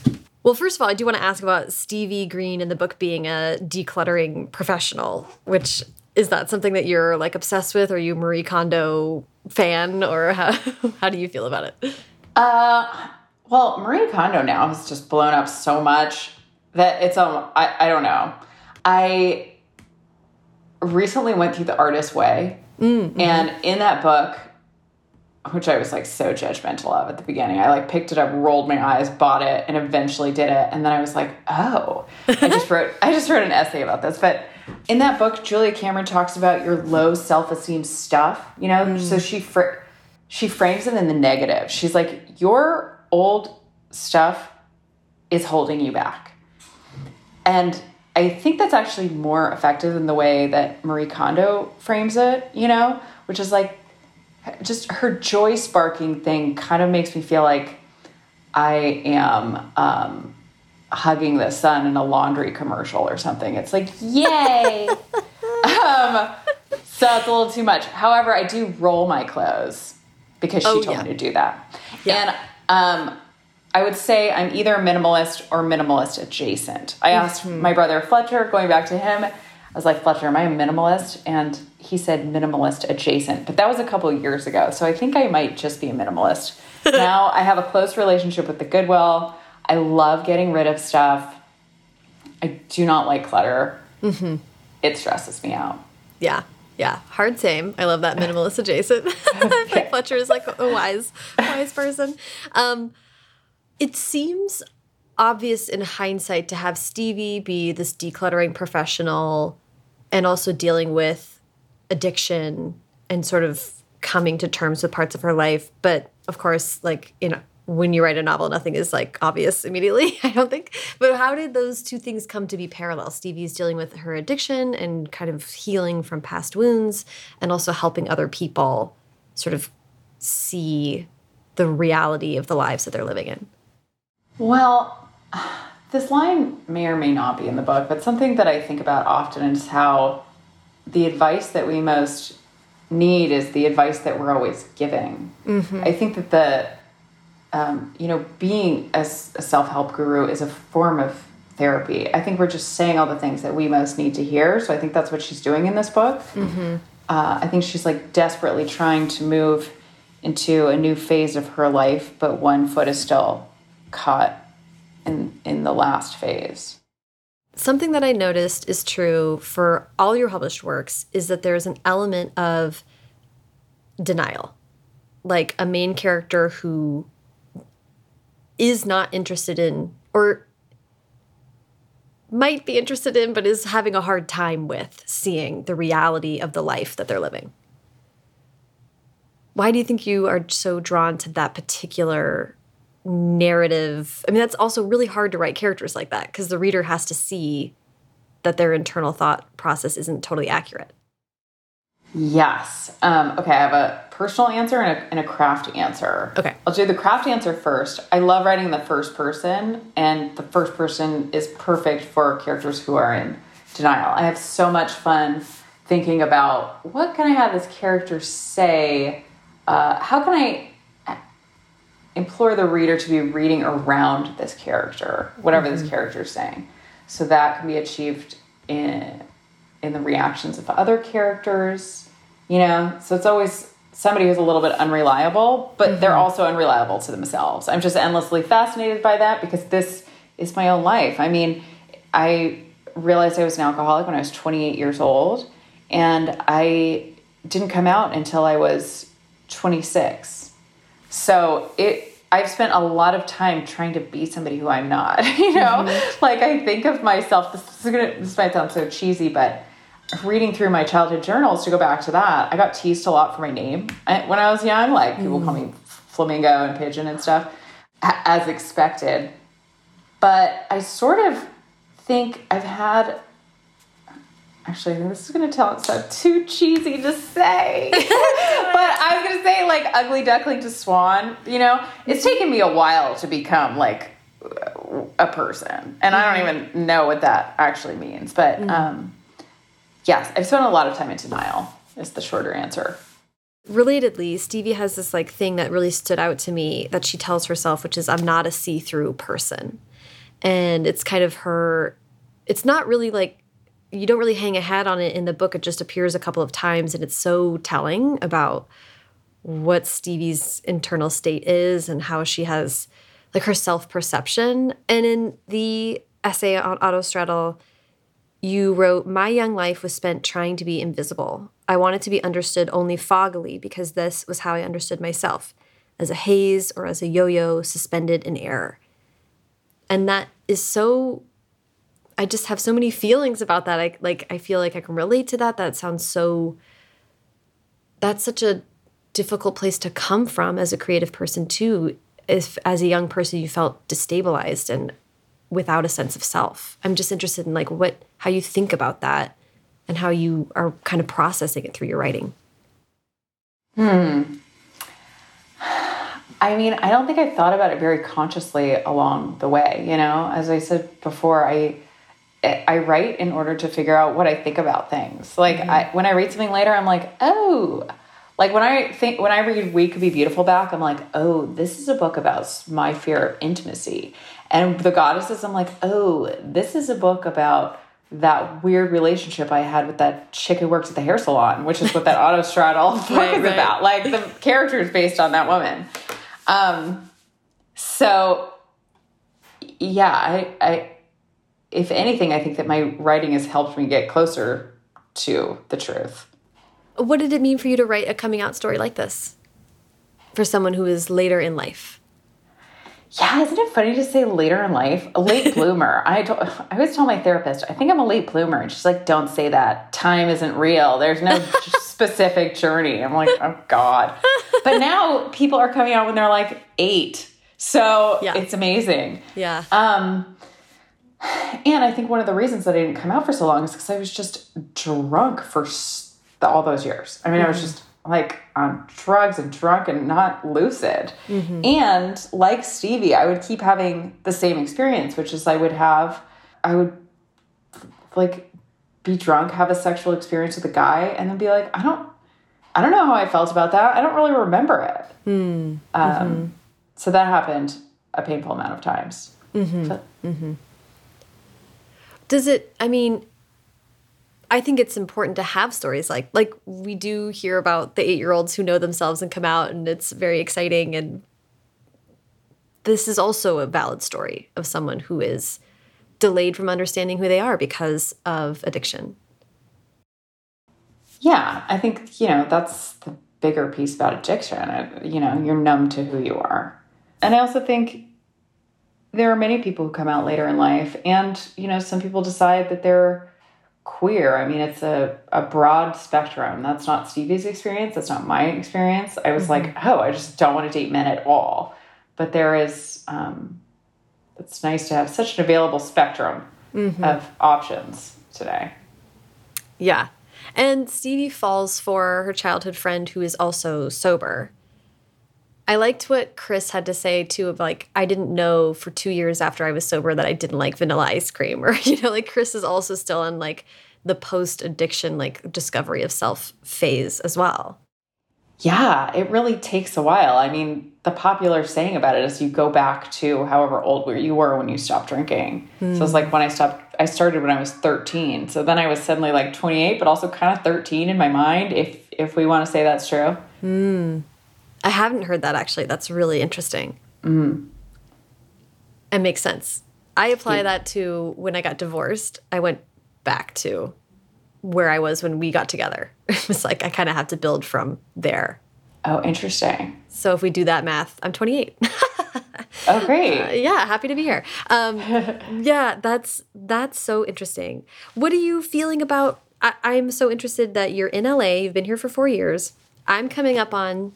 [SPEAKER 1] Well, first of all, I do want to ask about Stevie Green in the book being a decluttering professional, which is that something that you're like obsessed with? Are you Marie Kondo fan, or how [laughs] how do you feel about it?
[SPEAKER 2] Uh, well, Marie Kondo now has just blown up so much that it's um I I don't know. I recently went through the Artist Way, mm -hmm. and in that book, which I was like so judgmental of at the beginning. I like picked it up, rolled my eyes, bought it, and eventually did it. And then I was like, oh, I just [laughs] wrote I just wrote an essay about this. But in that book, Julia Cameron talks about your low self esteem stuff. You know, mm. so she fr- she frames it in the negative. She's like, your old stuff is holding you back, and I think that's actually more effective than the way that Marie Kondo frames it. You know, which is like just her joy sparking thing kind of makes me feel like I am um, hugging the sun in a laundry commercial or something. It's like, yay! [laughs] um, so it's a little too much. However, I do roll my clothes because she oh, told yeah. me to do that. Yeah. And um, I would say I'm either a minimalist or minimalist adjacent. I asked mm -hmm. my brother Fletcher, going back to him, I was like, Fletcher, am I a minimalist? And he said minimalist adjacent, but that was a couple years ago. So I think I might just be a minimalist. [laughs] now I have a close relationship with the Goodwill. I love getting rid of stuff. I do not like clutter. Mm-hmm. It stresses me out.
[SPEAKER 1] Yeah. Yeah, hard same. I love that [laughs] minimalist adjacent. [laughs] like Fletcher is like a wise, wise person. Um, it seems obvious in hindsight to have Stevie be this decluttering professional and also dealing with addiction and sort of coming to terms with parts of her life. But of course, like, you know, when you write a novel, nothing is like obvious immediately, [laughs] I don't think. But how did those two things come to be parallel? Stevie's dealing with her addiction and kind of healing from past wounds, and also helping other people sort of see the reality of the lives that they're living in.
[SPEAKER 2] Well, this line may or may not be in the book, but something that I think about often is how the advice that we most need is the advice that we're always giving. Mm -hmm. I think that the um, you know, being a, a self help guru is a form of therapy. I think we're just saying all the things that we most need to hear. So I think that's what she's doing in this book. Mm -hmm. uh, I think she's like desperately trying to move into a new phase of her life, but one foot is still caught in in the last phase.
[SPEAKER 1] Something that I noticed is true for all your published works is that there's an element of denial. Like a main character who is not interested in or might be interested in, but is having a hard time with seeing the reality of the life that they're living. Why do you think you are so drawn to that particular narrative? I mean, that's also really hard to write characters like that because the reader has to see that their internal thought process isn't totally accurate.
[SPEAKER 2] Yes. Um, okay, I have a personal answer and a, and a craft answer.
[SPEAKER 1] Okay.
[SPEAKER 2] I'll do the craft answer first. I love writing the first person, and the first person is perfect for characters who are in denial. I have so much fun thinking about what can I have this character say? Uh, how can I implore the reader to be reading around this character, whatever mm -hmm. this mm-hmm. character is saying? So that can be achieved in in the reactions of other characters, you know? So it's always somebody who's a little bit unreliable, but mm -hmm. they're mm-hmm. also unreliable to themselves. I'm just endlessly fascinated by that because this is my own life. I mean, I realized I was an alcoholic when I was 28 years old, and I didn't come out until I was 26. So it I've spent a lot of time trying to be somebody who I'm not. [laughs] You know, mm -hmm. like I think of myself. This is gonna. This might sound so cheesy, but reading through my childhood journals to go back to that, I got teased a lot for my name when I was young. Like people mm. call me flamingo and pigeon and stuff, as expected. But I sort of think I've had. Actually, this is going to tell sound too cheesy to say, [laughs] but I was going to say like ugly duckling to swan. You know, it's taken me a while to become like a person, and I don't mm-hmm. even know what that actually means. But mm. um, yes, I've spent a lot of time in denial, is the shorter answer.
[SPEAKER 1] Relatedly, Stevie has this like thing that really stood out to me that she tells herself, which is, I'm not a see through person. And it's kind of her, it's not really like, you don't really hang a hat on it in the book. It just appears a couple of times and it's so telling about what Stevie's internal state is and how she has like her self perception. And in the essay on Autostraddle, you wrote, My young life was spent trying to be invisible. I wanted to be understood only foggily because this was how I understood myself as a haze or as a yo yo suspended in air. And that is so, I just have so many feelings about that. I, like, I feel like I can relate to that. That sounds so, that's such a difficult place to come from as a creative person, too. If as a young person you felt destabilized and without a sense of self. I'm just interested in like what how you think about that and how you are kind of processing it through your writing.
[SPEAKER 2] Hmm. I mean, I don't think I thought about it very consciously along the way, you know? As I said before, I I write in order to figure out what I think about things. Like mm -hmm. I, when I read something later, I'm like, "Oh, like when I think when I read We Could Be Beautiful back, I'm like, "Oh, this is a book about my fear of intimacy." And the goddesses, I'm like, oh, this is a book about that weird relationship I had with that chick who works at the hair salon, which is what that Autostraddle book [laughs] [laughs] right, is right. about. Like the character is based on that woman. Um, so yeah, I, I, if anything, I think that my writing has helped me get closer to the truth.
[SPEAKER 1] What did it mean for you to write a coming out story like this for someone who is later in life?
[SPEAKER 2] Yeah, isn't it funny to say later in life? A late [laughs] bloomer. I, told, I always tell my therapist, I think I'm a late bloomer. And she's like, don't say that. Time isn't real. There's no [laughs] specific journey. I'm like, oh God. But [laughs] now people are coming out when they're like eight. So yeah. it's amazing.
[SPEAKER 1] Yeah.
[SPEAKER 2] Um, and I think one of the reasons that I didn't come out for so long is because I was just drunk for all those years. I mean, mm -hmm. I was mm-hmm. just like on drugs and drunk and not lucid. Mm -hmm. And like Stevie, I would keep having the same experience, which is I would have, I would like be drunk, have a sexual experience with a guy, and then be like, I don't, I don't know how I felt about that. I don't really remember it.
[SPEAKER 1] Mm -hmm. um,
[SPEAKER 2] so that happened a painful amount of times.
[SPEAKER 1] Mm-hmm. So, mm-hmm. Does it? I mean, I think it's important to have stories like like we do hear about the eight year olds who know themselves and come out, and it's very exciting. And this is also a valid story of someone who is delayed from understanding who they are because of addiction.
[SPEAKER 2] Yeah, I think you know that's the bigger piece about addiction. Uh, you know, you're numb to who you are, and I also think there are many people who come out later in life, and you know, some people decide that they're queer. I mean, it's a, a broad spectrum. That's not Stevie's experience. That's not my experience. I was mm -hmm. like, oh, I just don't want to date men at all. But there is, um, it's nice to have such an available spectrum mm -hmm. of options today.
[SPEAKER 1] Yeah. And Stevie falls for her childhood friend who is also sober. I liked what Chris had to say too of like I didn't know for 2 years after I was sober that I didn't like vanilla ice cream [laughs] or you know like Chris is also still in like the post addiction like discovery of self phase as well.
[SPEAKER 2] Yeah, it really takes a while. I mean, the popular saying about it is you go back to however old where you were when you stopped drinking. Mm. So it's hmm. like when I stopped, I started when I was 13. So then I was suddenly like 28, but also kind of 13 in my mind, if if we want to say that's true.
[SPEAKER 1] Mm. I haven't heard that actually. That's really interesting.
[SPEAKER 2] Mm.
[SPEAKER 1] It makes sense. I apply that to when I got divorced. I went back to where I was when we got together. [laughs] It was like I kind of have to build from there.
[SPEAKER 2] Oh, interesting.
[SPEAKER 1] So if we do that math, I'm 28. [laughs]
[SPEAKER 2] oh, great. Uh,
[SPEAKER 1] yeah, happy to be here. Um, [laughs] yeah, that's that's so interesting. What are you feeling about? I, I'm so interested that you're in LA. You've been here for four years. I'm coming up on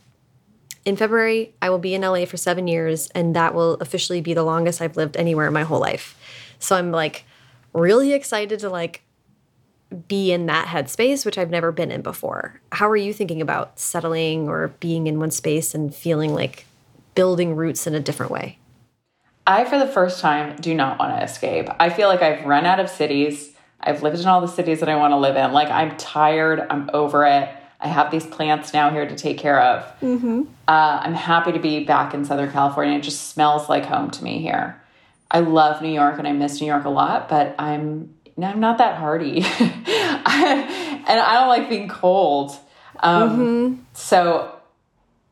[SPEAKER 1] in February, I will be in LA for seven years, and that will officially be the longest I've lived anywhere in my whole life. So I'm like really excited to like be in that headspace, which I've never been in before. How are you thinking about settling or being in one space and feeling like building roots in a different way?
[SPEAKER 2] I, for the first time, do not want to escape. I feel like I've run out of cities. I've lived in all the cities that I want to live in. Like, I'm tired. I'm over it. I have these plants now here to take care of.
[SPEAKER 1] Mm -hmm.
[SPEAKER 2] uh, I'm happy to be back in Southern California. It just smells like home to me here. I love New York and I miss New York a lot, but I'm I'm not that hardy, [laughs] and I don't like being cold. Um, mm -hmm. So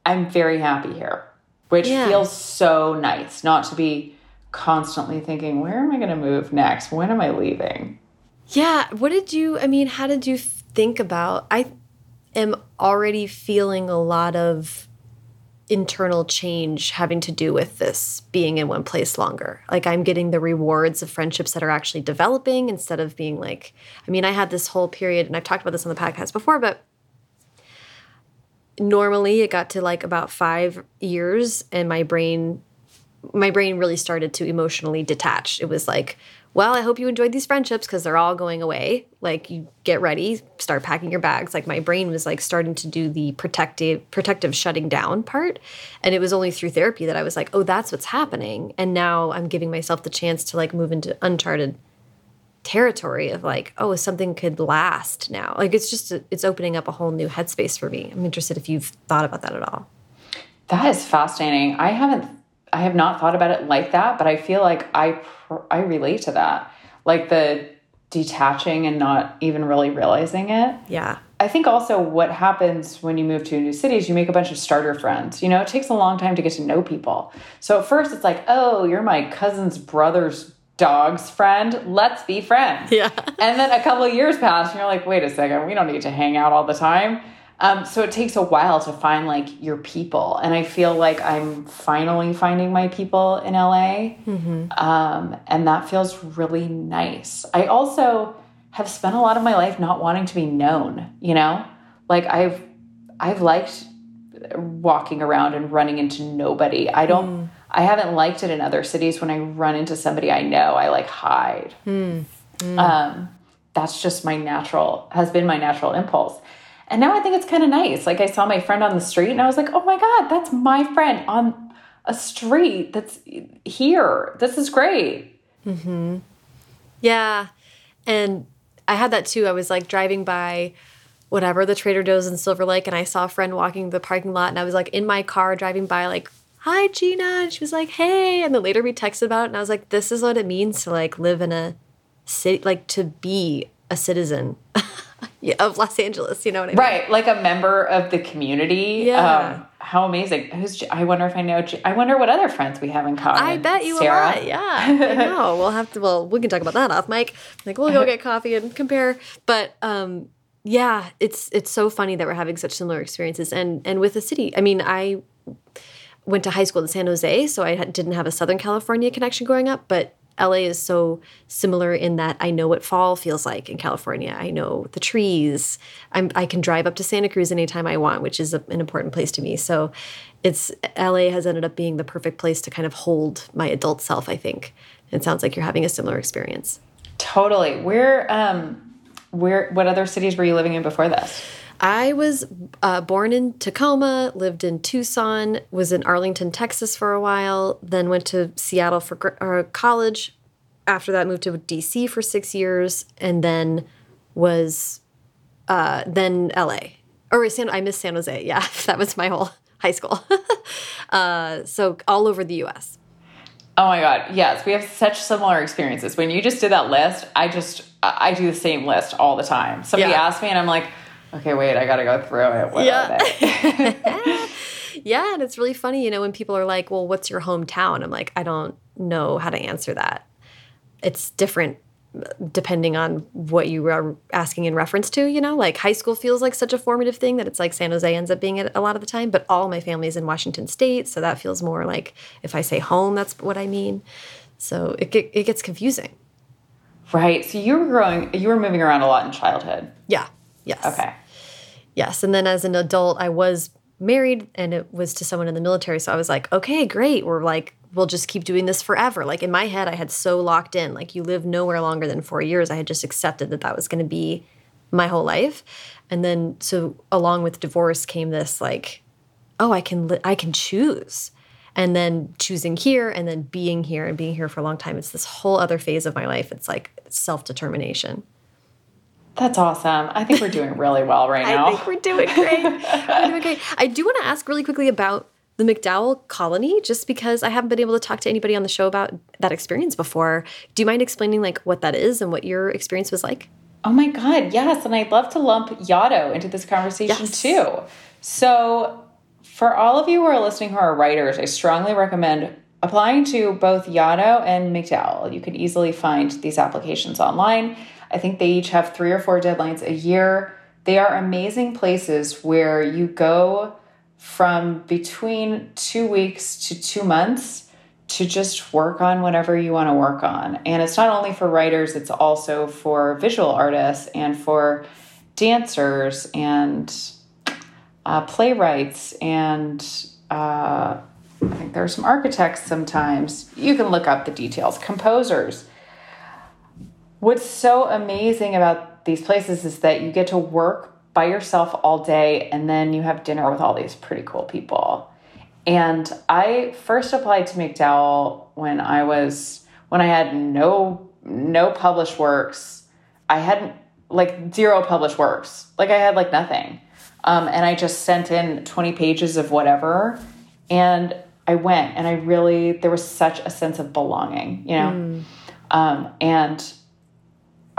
[SPEAKER 2] I'm very happy here, which yeah. feels so nice. Not to be constantly thinking, where am I going to move next? When am I leaving?
[SPEAKER 1] Yeah. What did you? I mean, how did you think about? I am already feeling a lot of internal change having to do with this being in one place longer. Like I'm getting the rewards of friendships that are actually developing instead of being like, I mean, I had this whole period, and I've talked about this on the podcast before, but normally it got to like about five years, and my brain, my brain really started to emotionally detach. It was like, well, I hope you enjoyed these friendships because they're all going away. Like you get ready, start packing your bags. Like my brain was like starting to do the protective protective shutting down part. And it was only through therapy that I was like, oh, that's what's happening. And now I'm giving myself the chance to like move into uncharted territory of like, oh, something could last now. Like it's just it's opening up a whole new headspace for me. I'm interested if you've thought about that at all.
[SPEAKER 2] That is fascinating. I haven't I have not thought about it like that, but I feel like I I relate to that. Like the detaching and not even really realizing it.
[SPEAKER 1] Yeah.
[SPEAKER 2] I think also what happens when you move to a new city is you make a bunch of starter friends. You know, it takes a long time to get to know people. So at first it's like, oh, you're my cousin's brother's dog's friend. Let's be friends.
[SPEAKER 1] Yeah.
[SPEAKER 2] and then a couple of years pass and you're like, wait a second, we don't need to hang out all the time. Um, so it takes a while to find like your people, and I feel like I'm finally finding my people in LA,
[SPEAKER 1] mm -hmm.
[SPEAKER 2] um, and that feels really nice. I also have spent a lot of my life not wanting to be known. You know, like I've I've liked walking around and running into nobody. I don't. Mm. I haven't liked it in other cities when I run into somebody I know. I like hide.
[SPEAKER 1] Mm.
[SPEAKER 2] Um, that's just my natural has been my natural impulse. And now I think it's kind of nice. Like I saw my friend on the street and I was like, oh my God, that's my friend on a street that's here. This is great.
[SPEAKER 1] Mm-hmm. Yeah. And I had that too. I was like driving by whatever the Trader Joe's in Silver Lake and I saw a friend walking the parking lot and I was like in my car driving by like hi, Gina. And she was like, hey. And then later we texted about it. And I was like, this is what it means to like live in a city, like to be a citizen [laughs] of Los Angeles. You know what I mean?
[SPEAKER 2] Right. Like a member of the community.
[SPEAKER 1] Yeah.
[SPEAKER 2] Um, how amazing. Who's, I wonder if I know, I wonder what other friends we have in common.
[SPEAKER 1] I bet you
[SPEAKER 2] Sarah.
[SPEAKER 1] a lot. Yeah, I [laughs] know. We'll have to. Well, we can talk about that off mic. Like we'll go get coffee and compare. But um, yeah, it's it's so funny that we're having such similar experiences. And and with the city, I mean, I went to high school in San Jose, so I didn't have a Southern California connection growing up, but. LA is so similar in that I know what fall feels like in California. I know the trees. I'm, I can drive up to Santa Cruz anytime I want, which is a, an important place to me. So, it's LA has ended up being the perfect place to kind of hold my adult self. I think. It sounds like you're having a similar experience.
[SPEAKER 2] Totally. Where, um, where, what other cities were you living in before this?
[SPEAKER 1] I was uh, born in Tacoma, lived in Tucson, was in Arlington, Texas for a while, then went to Seattle for gr- uh, college. After that, moved to DC for six years, and then was uh, then LA. Or San, I missed San Jose. Yeah, [laughs] that was my whole high school. [laughs] uh, so all over the U.S.
[SPEAKER 2] Oh my God. Yes. We have such similar experiences. When you just did that list, I just, I do the same list all the time. Somebody
[SPEAKER 1] Yeah.
[SPEAKER 2] asks me and I'm like, okay, wait, I got to go through it. What
[SPEAKER 1] Yeah. [laughs] Yeah, and it's really funny, you know, when people are like, "Well, what's your hometown?" I'm like, "I don't know how to answer that." It's different uh, depending on what you are asking in reference to, you know? Like high school feels like such a formative thing that it's like San Jose ends up being it a lot of the time, but all my family's in Washington state, so that feels more like if I say home, that's what I mean. So it it gets confusing.
[SPEAKER 2] right. So you were growing, you were moving around a lot in childhood.
[SPEAKER 1] Yeah. Yes.
[SPEAKER 2] Okay.
[SPEAKER 1] Yes. And then as an adult, I was married and it was to someone in the military. So I was like, okay, great. We're like, we'll just keep doing this forever. Like in my head, I had so locked in, like you live nowhere longer than four years. I had just accepted that that was going to be my whole life. And then, so along with divorce came this like, oh, I can, li- I can choose. And then choosing here and then being here and being here for a long time. It's this whole other phase of my life. It's like self determination.
[SPEAKER 2] That's awesome. I think we're doing really well right [laughs] now.
[SPEAKER 1] I think we're doing great. [laughs] we're doing great. I do want to ask really quickly about the MacDowell colony, just because I haven't been able to talk to anybody on the show about that experience before. Do you mind explaining like what that is and what your experience was like?
[SPEAKER 2] Oh my God, yes. And I'd love to lump Yaddo into this conversation
[SPEAKER 1] Yes.
[SPEAKER 2] too. So, for all of you who are listening who are writers, I strongly recommend applying to both Yaddo and MacDowell. You can easily find these applications online. I think they each have three or four deadlines a year. They are amazing places where you go from between two weeks to two months to just work on whatever you want to work on. And it's not only for writers, it's also for visual artists and for dancers and uh, playwrights and uh, I think there are some architects sometimes. You can look up the details. Composers. What's so amazing about these places is that you get to work by yourself all day and then you have dinner with all these pretty cool people. And I first applied to MacDowell when I was when I had no no published works. I hadn't like zero published works. Like I had like nothing. Um, and I just sent in 20 pages of whatever. And I went and I really there was such a sense of belonging, you know? Um, and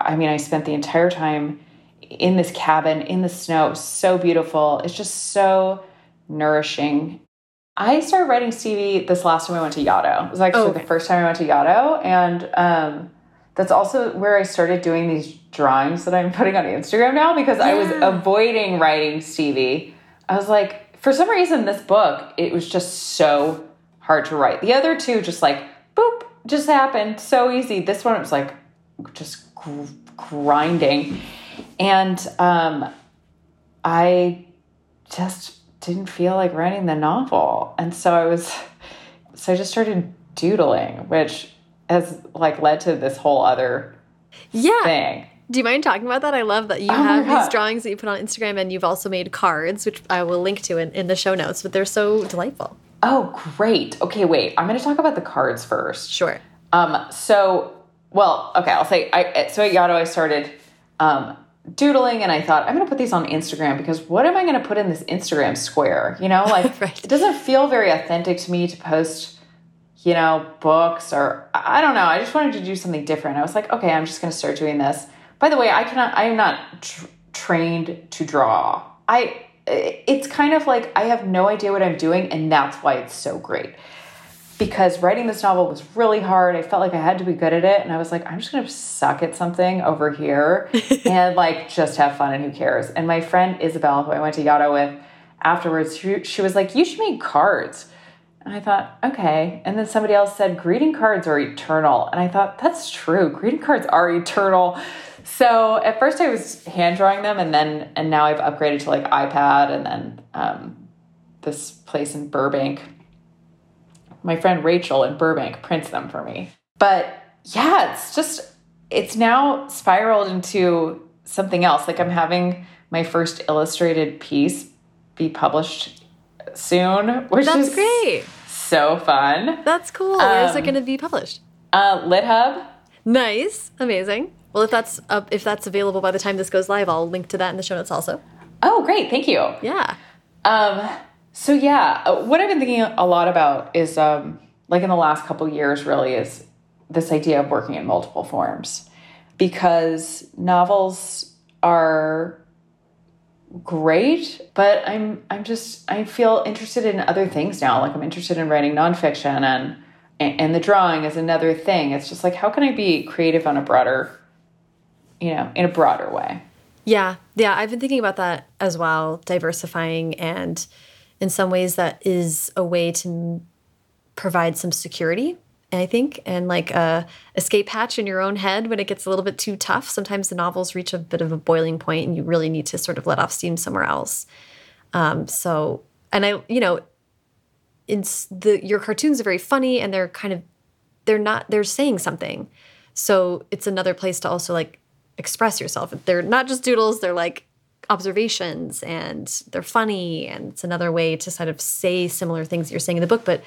[SPEAKER 2] I mean, I spent the entire time in this cabin in the snow. It was so beautiful. It's just so nourishing. I started writing Stevie this last time I went to Yaddo. It was actually
[SPEAKER 1] Oh, okay.
[SPEAKER 2] the first time I went to Yaddo. And um, that's also where I started doing these drawings that I'm putting on Instagram now because I was avoiding writing Stevie. I was like, for some reason, this book, it was just so hard to write. The other two, just like, boop, just happened. So easy. This one, it was like, just gr- grinding. And um, I just didn't feel like writing the novel. And so I was, so I just started doodling, which has like led to this whole other
[SPEAKER 1] Yeah.
[SPEAKER 2] thing.
[SPEAKER 1] Do you mind talking about that? I love that you
[SPEAKER 2] Oh
[SPEAKER 1] have these drawings that you put on Instagram and you've also made cards, which I will link to in, in the show notes, but they're so delightful.
[SPEAKER 2] Oh, great. Okay, wait. I'm going to talk about the cards first.
[SPEAKER 1] Sure.
[SPEAKER 2] Um, so, well, okay, I'll say, I, so at Yaddo, I started um, doodling and I thought, I'm going to put these on Instagram because what am I going to put in this Instagram square? You know, [laughs] like right. it doesn't feel very authentic to me to post, you know, books or I don't know. I just wanted to do something different. I was like, okay, I'm just going to start doing this. By the way, I cannot, I am not tr trained to draw. I, it's kind of like I have no idea what I'm doing, and that's why it's so great because writing this novel was really hard. I felt like I had to be good at it. And I was like, I'm just going to suck at something over here [laughs] and like just have fun and who cares. And my friend Isabel, who I went to Yaddo with afterwards, she, she was like, You should make cards. And I thought, okay. And then somebody else said, greeting cards are eternal. And I thought, that's true. Greeting cards are eternal. So at first I was hand drawing them and then, and now I've upgraded to like iPad and then um, this place in Burbank my friend Rachel in Burbank prints them for me. But yeah, it's just, it's now spiraled into something else. Like I'm having my first illustrated piece be published soon, which
[SPEAKER 1] That's
[SPEAKER 2] is
[SPEAKER 1] great.
[SPEAKER 2] So fun.
[SPEAKER 1] That's cool. Where um, is it um, going to be published?
[SPEAKER 2] Uh, LitHub.
[SPEAKER 1] Nice, amazing. Well, if that's uh, if that's available by the time this goes live, I'll link to that in the show notes also.
[SPEAKER 2] Oh, great! Thank you.
[SPEAKER 1] Yeah.
[SPEAKER 2] Um, so yeah, uh, what I've been thinking a lot about is um, like in the last couple years, really is this idea of working in multiple forms, because novels are great, but I'm I'm just I feel interested in other things now. Like I'm interested in writing nonfiction and and the drawing is another thing. It's just like how can I be creative on a broader, you know, in a broader way.
[SPEAKER 1] Yeah, yeah, I've been thinking about that as well, diversifying and in some ways that is a way to provide some security I think, and like a escape hatch in your own head when it gets a little bit too tough. Sometimes the novels reach a bit of a boiling point, and you really need to sort of let off steam somewhere else. Um, so, and I, you know, it's the your cartoons are very funny, and they're kind of they're not they're saying something. So it's another place to also like express yourself. They're not just doodles; they're like observations and they're funny and it's another way to sort of say similar things that you're saying in the book but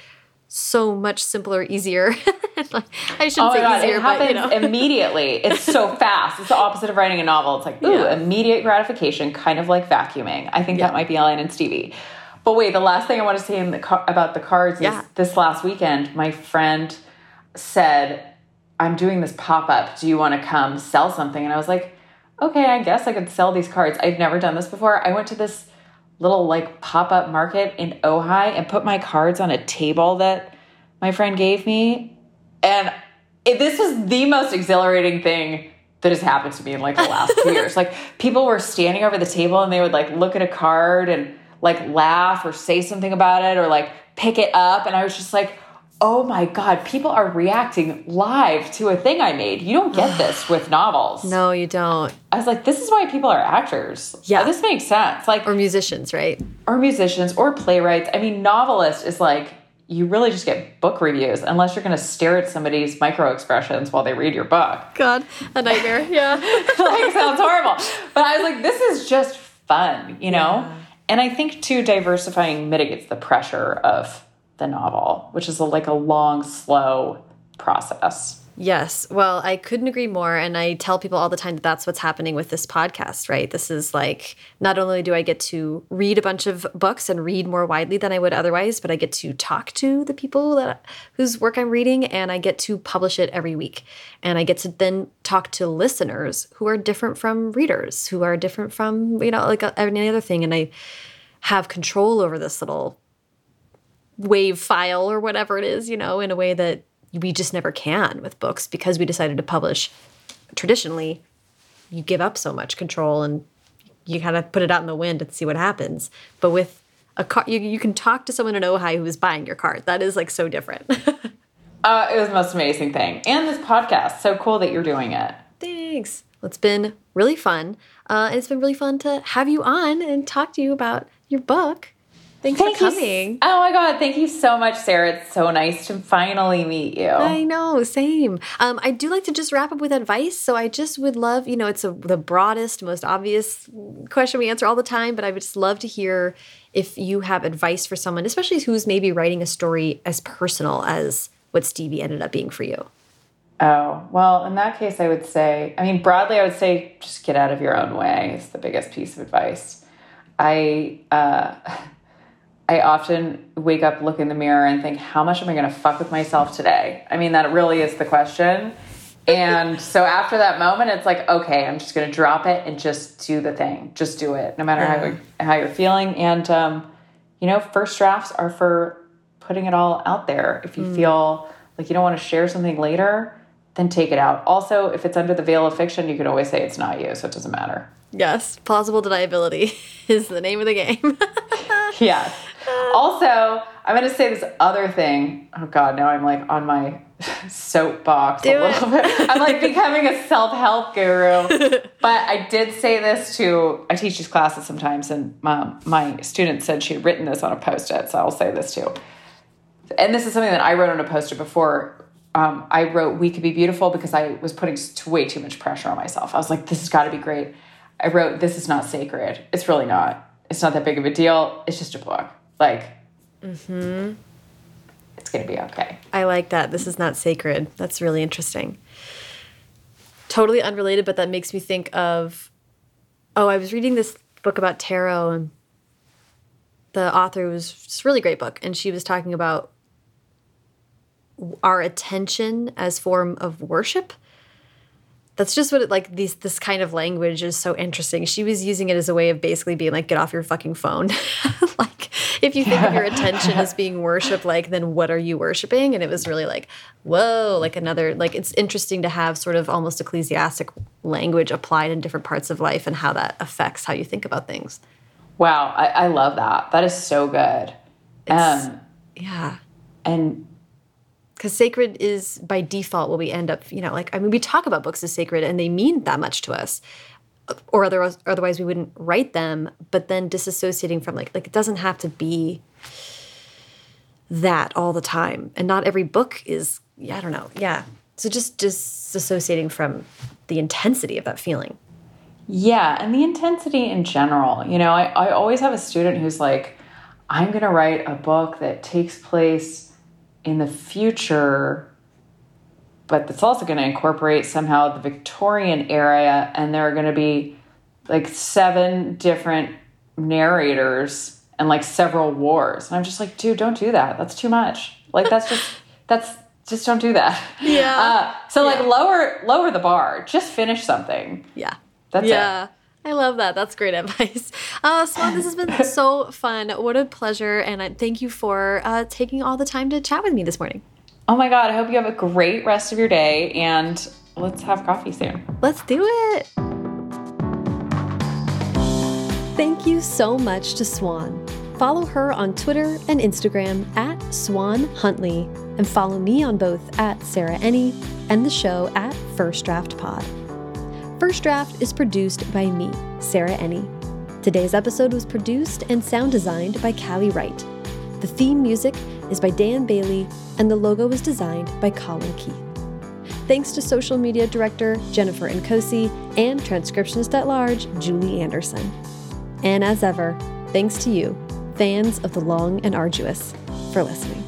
[SPEAKER 1] so much simpler easier [laughs] i shouldn't oh say God, easier
[SPEAKER 2] it happens
[SPEAKER 1] you know. [laughs]
[SPEAKER 2] immediately it's so fast it's the opposite of writing a novel it's like ooh yeah. immediate gratification kind of like vacuuming i think yeah. that might be ellen and stevie but wait the last thing i want to say the about the cards is yeah. this last weekend my friend said i'm doing this pop-up do you want to come sell something and i was like okay, I guess I could sell these cards. I've never done this before. I went to this little like pop up market in Ojai and put my cards on a table that my friend gave me. And it, this was the most exhilarating thing that has happened to me in like the last two [laughs] years. Like people were standing over the table and they would like look at a card and like laugh or say something about it or like pick it up. And I was just like, oh my God, people are reacting live to a thing I made. You don't get this [sighs] with novels.
[SPEAKER 1] No, you don't.
[SPEAKER 2] I was like, this is why people are actors. Yeah. This makes sense. Like
[SPEAKER 1] Or musicians, right?
[SPEAKER 2] Or musicians or playwrights. I mean, novelist is like you really just get book reviews unless you're going to stare at somebody's micro expressions while they read your book.
[SPEAKER 1] God, a nightmare. [laughs] Yeah.
[SPEAKER 2] like sounds horrible. [laughs] But I was like, this is just fun, you know? Yeah. And I think too diversifying mitigates the pressure of the novel, which is a, like a long, slow process.
[SPEAKER 1] Yes. Well, I couldn't agree more. And I tell people all the time that that's what's happening with this podcast, right? This is like, not only do I get to read a bunch of books and read more widely than I would otherwise, but I get to talk to the people that whose work I'm reading and I get to publish it every week. And I get to then talk to listeners who are different from readers, who are different from, you know, like uh, any other thing. And I have control over this little wave file or whatever it is, you know, in a way that we just never can with books because we decided to publish traditionally. You give up so much control and you kind of put it out in the wind and see what happens. But with a car, you, you can talk to someone in Ohio who is buying your cart. That is like so different. [laughs]
[SPEAKER 2] uh, it was the most amazing thing. And this podcast, so cool that you're doing it.
[SPEAKER 1] Thanks. Well, it's been really fun. Uh, and it's been really fun to have you on and talk to you about your book. Thanks Thank for coming.
[SPEAKER 2] You, oh my God. Thank you so much, Sarah. It's so nice to finally meet you.
[SPEAKER 1] I know. Same. Um, I do like to just wrap up with advice. So I just would love, you know, it's a, the broadest, most obvious question we answer all the time, but I would just love to hear if you have advice for someone, especially who's maybe writing a story as personal as what Stevie ended up being for you.
[SPEAKER 2] Oh, well, in that case, I would say, I mean, broadly, I would say just get out of your own way is the biggest piece of advice. I, uh, [laughs] I often wake up, look in the mirror, and think, how much am I going to fuck with myself today? I mean, that really is the question. And so after that moment, it's like, okay, I'm just going to drop it and just do the thing. Just do it, no matter how, how you're feeling. And, um, you know, first drafts are for putting it all out there. If you mm. feel like you don't want to share something later, then take it out. Also, if it's under the veil of fiction, you can always say it's not you, so it doesn't matter.
[SPEAKER 1] Yes, plausible deniability [laughs] is the name of the game. [laughs]
[SPEAKER 2] yes. Also, I'm going to say this other thing. Oh God, now I'm like on my [laughs] soapbox
[SPEAKER 1] Do
[SPEAKER 2] a little
[SPEAKER 1] it.
[SPEAKER 2] bit. I'm like [laughs] becoming a self help guru. [laughs] but I did say this to I teach these classes sometimes, and my, my student said she had written this on a post it, so I'll say this too. And this is something that I wrote on a poster before. Um, I wrote "We could be beautiful" because I was putting way too much pressure on myself. I was like, "This has got to be great." I wrote, "This is not sacred. It's really not. It's not that big of a deal. It's just a book." Like, mm-hmm. it's going to be okay.
[SPEAKER 1] I like that. This is not sacred. That's really interesting. Totally unrelated, but that makes me think of oh, I was reading this book about tarot, and the author was just a really great book, and she was talking about our attention as form of worship that's just what it like these this kind of language is so interesting she was using it as a way of basically being like get off your fucking phone [laughs] like if you think of your attention as being worship like then what are you worshiping? And it was really like whoa like another like it's interesting to have sort of almost ecclesiastic language applied in different parts of life and how that affects how you think about things.
[SPEAKER 2] Wow i, I love that. That is so good. Um,
[SPEAKER 1] yeah.
[SPEAKER 2] and
[SPEAKER 1] because sacred is by default what we end up you know like i mean we talk about books as sacred and they mean that much to us or otherwise otherwise we wouldn't write them but then disassociating from like like it doesn't have to be that all the time. And not every book is yeah i don't know yeah. So just disassociating from the intensity of that feeling.
[SPEAKER 2] Yeah and the intensity in general you know i, I always have a student who's like i'm going to write a book that takes place in the future, but it's also going to incorporate somehow the Victorian era, and there are going to be like seven different narrators and like several wars. And I'm just like, dude, don't do that. That's too much. Like that's just [laughs] that's just don't do that.
[SPEAKER 1] Yeah.
[SPEAKER 2] Uh, so like lower lower the bar. Just finish something.
[SPEAKER 1] Yeah.
[SPEAKER 2] That's
[SPEAKER 1] yeah.
[SPEAKER 2] it.
[SPEAKER 1] I love that. That's great [laughs] advice. Uh, Swan, this has been [laughs] so fun. What a pleasure. And I thank you for uh, taking all the time to chat with me this morning.
[SPEAKER 2] Oh my God. I hope you have a great rest of your day and let's have coffee soon.
[SPEAKER 1] Let's do it. Thank you so much to Swan. Follow her on Twitter and Instagram at Swan Huntley and follow me on both at Sarah Enni and the show at First Draft Pod. First Draft is produced by me, Sarah Enni. Today's episode was produced and sound designed by Callie Wright. The theme music is by Dan Bailey, and the logo was designed by Colin Keith. Thanks to social media director Jennifer Nkosi and transcriptionist at large Julie Anderson. And as ever, thanks to you, fans of the long and arduous, for listening.